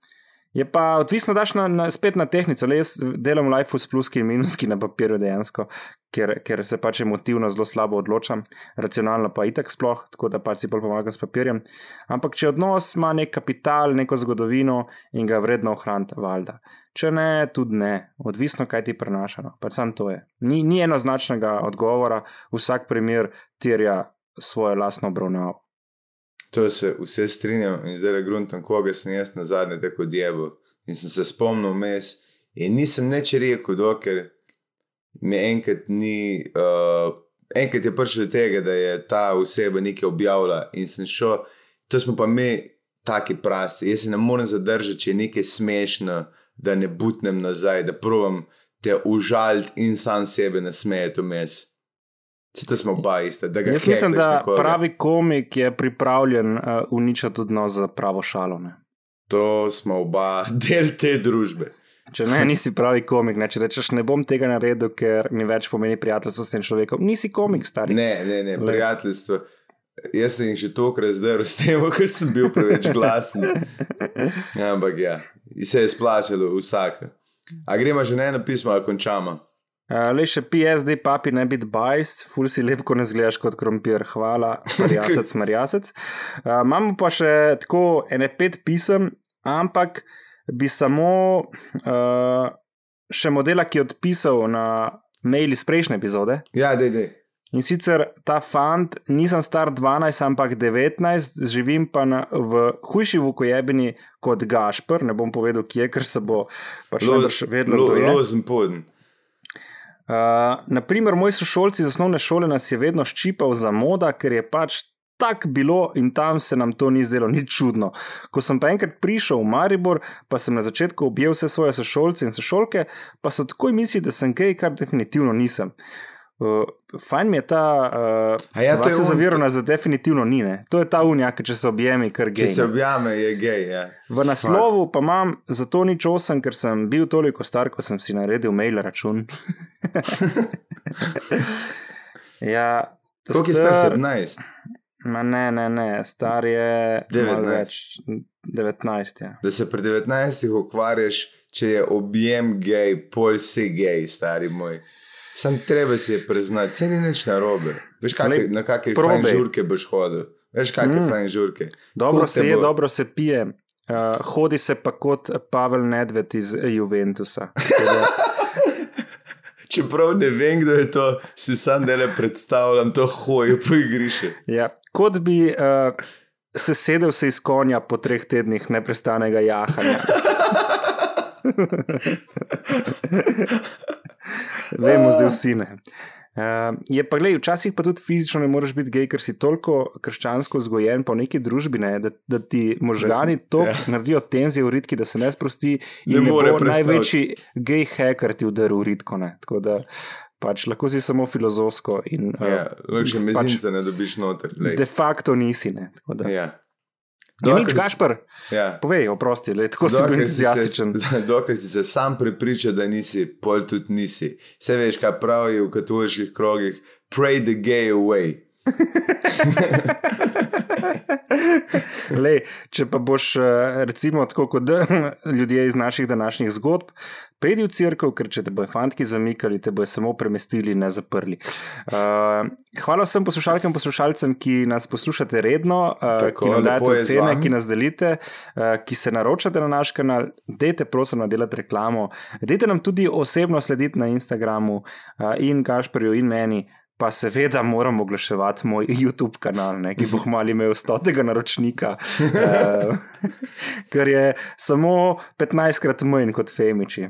Je pa odvisno, daš na, na, spet na tehnico. Le jaz delam Life s pluski in minuski na papirju dejansko, ker, ker se pač emotivno zelo slabo odločam, racionalno pa itak sploh, tako da pač si bolj pomagam s papirjem. Ampak če odnos ima nek kapital, neko zgodovino in ga vredno ohraniti, valjda. Če ne, tudi ne, odvisno, kaj ti prenaša. No. Pač sam to je. Ni, ni enoznačnega odgovora, vsak primer terja svojo lastno obravnavo. To se vse strinjam in zdaj gruntam, koga sem jaz na zadnje tako djevo. In sem se spomnil mes in nisem neč rekel, dokler mi enkrat ni. Uh, enkrat je prišel do tega, da je ta oseba nekaj objavila in sem šel, to smo pa mi taki prasi. Jaz se ne morem zadržati, če je nekaj smešno, da ne butnem nazaj, da provam te užaliti in sam sebe nasmejati vmes. Vse smo oba iste. Jaz mislim, da nekoga. pravi komik je pripravljen uh, uničiti odnos za pravo šalo. Ne? To smo oba <laughs> del te družbe. Če ne, nisi pravi komik, ne? če rečeš, ne bom tega naredil, ker mi več pomeni prijateljstvo s tem človekom. Nisi komik, stari. Ne, ne, ne, prijateljstvo. Jaz sem jih že tokrat zdaj s tem, <laughs> ker sem bil preveč glasen. <laughs> Ampak ja, se je splačalo vsak. A gremo že na eno pismo, ali končamo? Uh, le še PSD, papi, ne biti bajs, ful si lep, ko ne zgledaš kot krompir, hvala, marjasec, <laughs> marjasec. Uh, imamo pa še tako ene pet pisem, ampak bi samo uh, še modela, ki je odpisal na mail iz prejšnje epizode. Ja, dej, dej. In sicer ta fant, nisem star 12, ampak 19, živim pa na, v hujši vukojebini kot Gašpr, ne bom povedal, kje, ker se bo pač še vedno odvijal. Lozen poden. Uh, naprimer, moji sošolci iz osnovne šole nas je vedno ščipal za moda, ker je pač tako bilo in tam se nam to ni zdelo nič čudno. Ko sem pa enkrat prišel v Maribor, pa sem na začetku objel vse svoje sošolce in sošolke, pa so takoj mislili, da sem gej, kar definitivno nisem. Uh, fajn mi je ta, uh, ja, da se zavirano, da definitivno ni. Ne? To je ta unija, ki če se objemi, kar gej. Če se objame, je gej. Ja. V naslovu pa imam zato nič osem, ker sem bil toliko star, ko sem si naredil mail račun. <laughs> ja, Koliko je star 17? Ma ne, ne, ne, star je 19. 19 ja. Da se pri 19 ukvarjaš, če je objem gej, pol si gej, stari moj. Sam treba si je priznati, se ni nič na robe. Veš, kak, Lej, na kakšne fajn žurke boš hodil. Veš, kakšne mm. fajn žurke. Dobro se je, bo... dobro se pije. Uh, hodi se pa kot Pavel Nedved iz Juventusa. <laughs> Čeprav ne vem, kdo je to, si sam dele predstavljam, to hojo po igrišču. Ja, kot bi uh, se sedel se iz konja po treh tednih neprestanega jahanja. <laughs> <laughs> Vemo, zdaj vsi ne. Uh, je pa, gledaj, včasih pa tudi fizično ne moreš biti gej, ker si toliko krščansko vzgojen po neki družbi, ne, da, da ti možgani to ja. naredijo tenzije v ritki, da se ne sprosti. Ne more biti največji gej hacker ti udar v ritko. Ne. Tako da pač lahko si samo filozofsko. In, ja, uh, že mezince pač, ne dobiš noter. Lej. De facto nisi. Ne, ja. Je nič, Gašpr. Ja. Povej, oprosti, le, tako si bil entuzijastičen. <laughs> Dokaj si se sam prepričal, da nisi, pol tudi nisi. Vse veš, kaj pravijo v katoliških krogih, pray the gay away. <laughs> <laughs> Lej, če pa boš, eh, recimo, tako kot <laughs> ljudje iz naših današnjih zgodb, pedi v crkvu, ker če te bojo fantki zamikali, te bojo samo premestili, ne zaprli. Uh, hvala vsem poslušalkam in poslušalcem, ki nas poslušate redno, uh, tako, ki nam dajete ocene, ki nas delite, uh, ki se naročate na naš kanal. Dajte, prosim, nadelati reklamo. Dajte nam tudi osebno slediti na Instagramu uh, in Gašporju in meni pa seveda moram oglaševati moj YouTube kanal, ne, ki bo <laughs> malo imel stotega naročnika, uh, <laughs> ker je samo 15krat manj kot Femiči.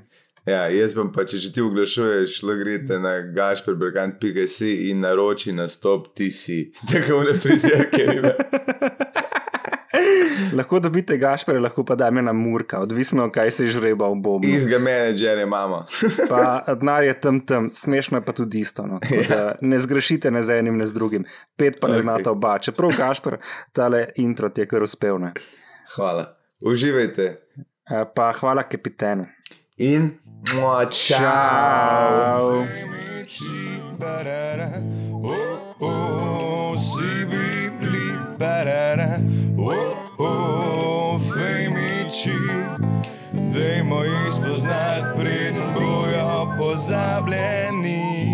Ja, jaz bom pa, če že ti oglašuješ, lahko greš na gašperbergant.si in naroči na stop, ti si, <laughs> tako ne frizerke. Lahko dobite gašpere, lahko pa dajme na murka, odvisno, kaj se žreba v bobu. Izga menedžerja imamo. <laughs> pa denar je tam tam, smešno je pa tudi isto. No. Ja. Ne zgrešite ne z enim, ne z drugim. Pet pa ne okay. znate oba. Čeprav gašper, tale intro ti je kar uspel. Ne. Hvala. Uživajte. E, pa hvala kapitenu. In močao. Oh, oh, si ba-da-da. Oh, oh, fame priči. Dajmo jih spoznati, preden bojo pozabljeni.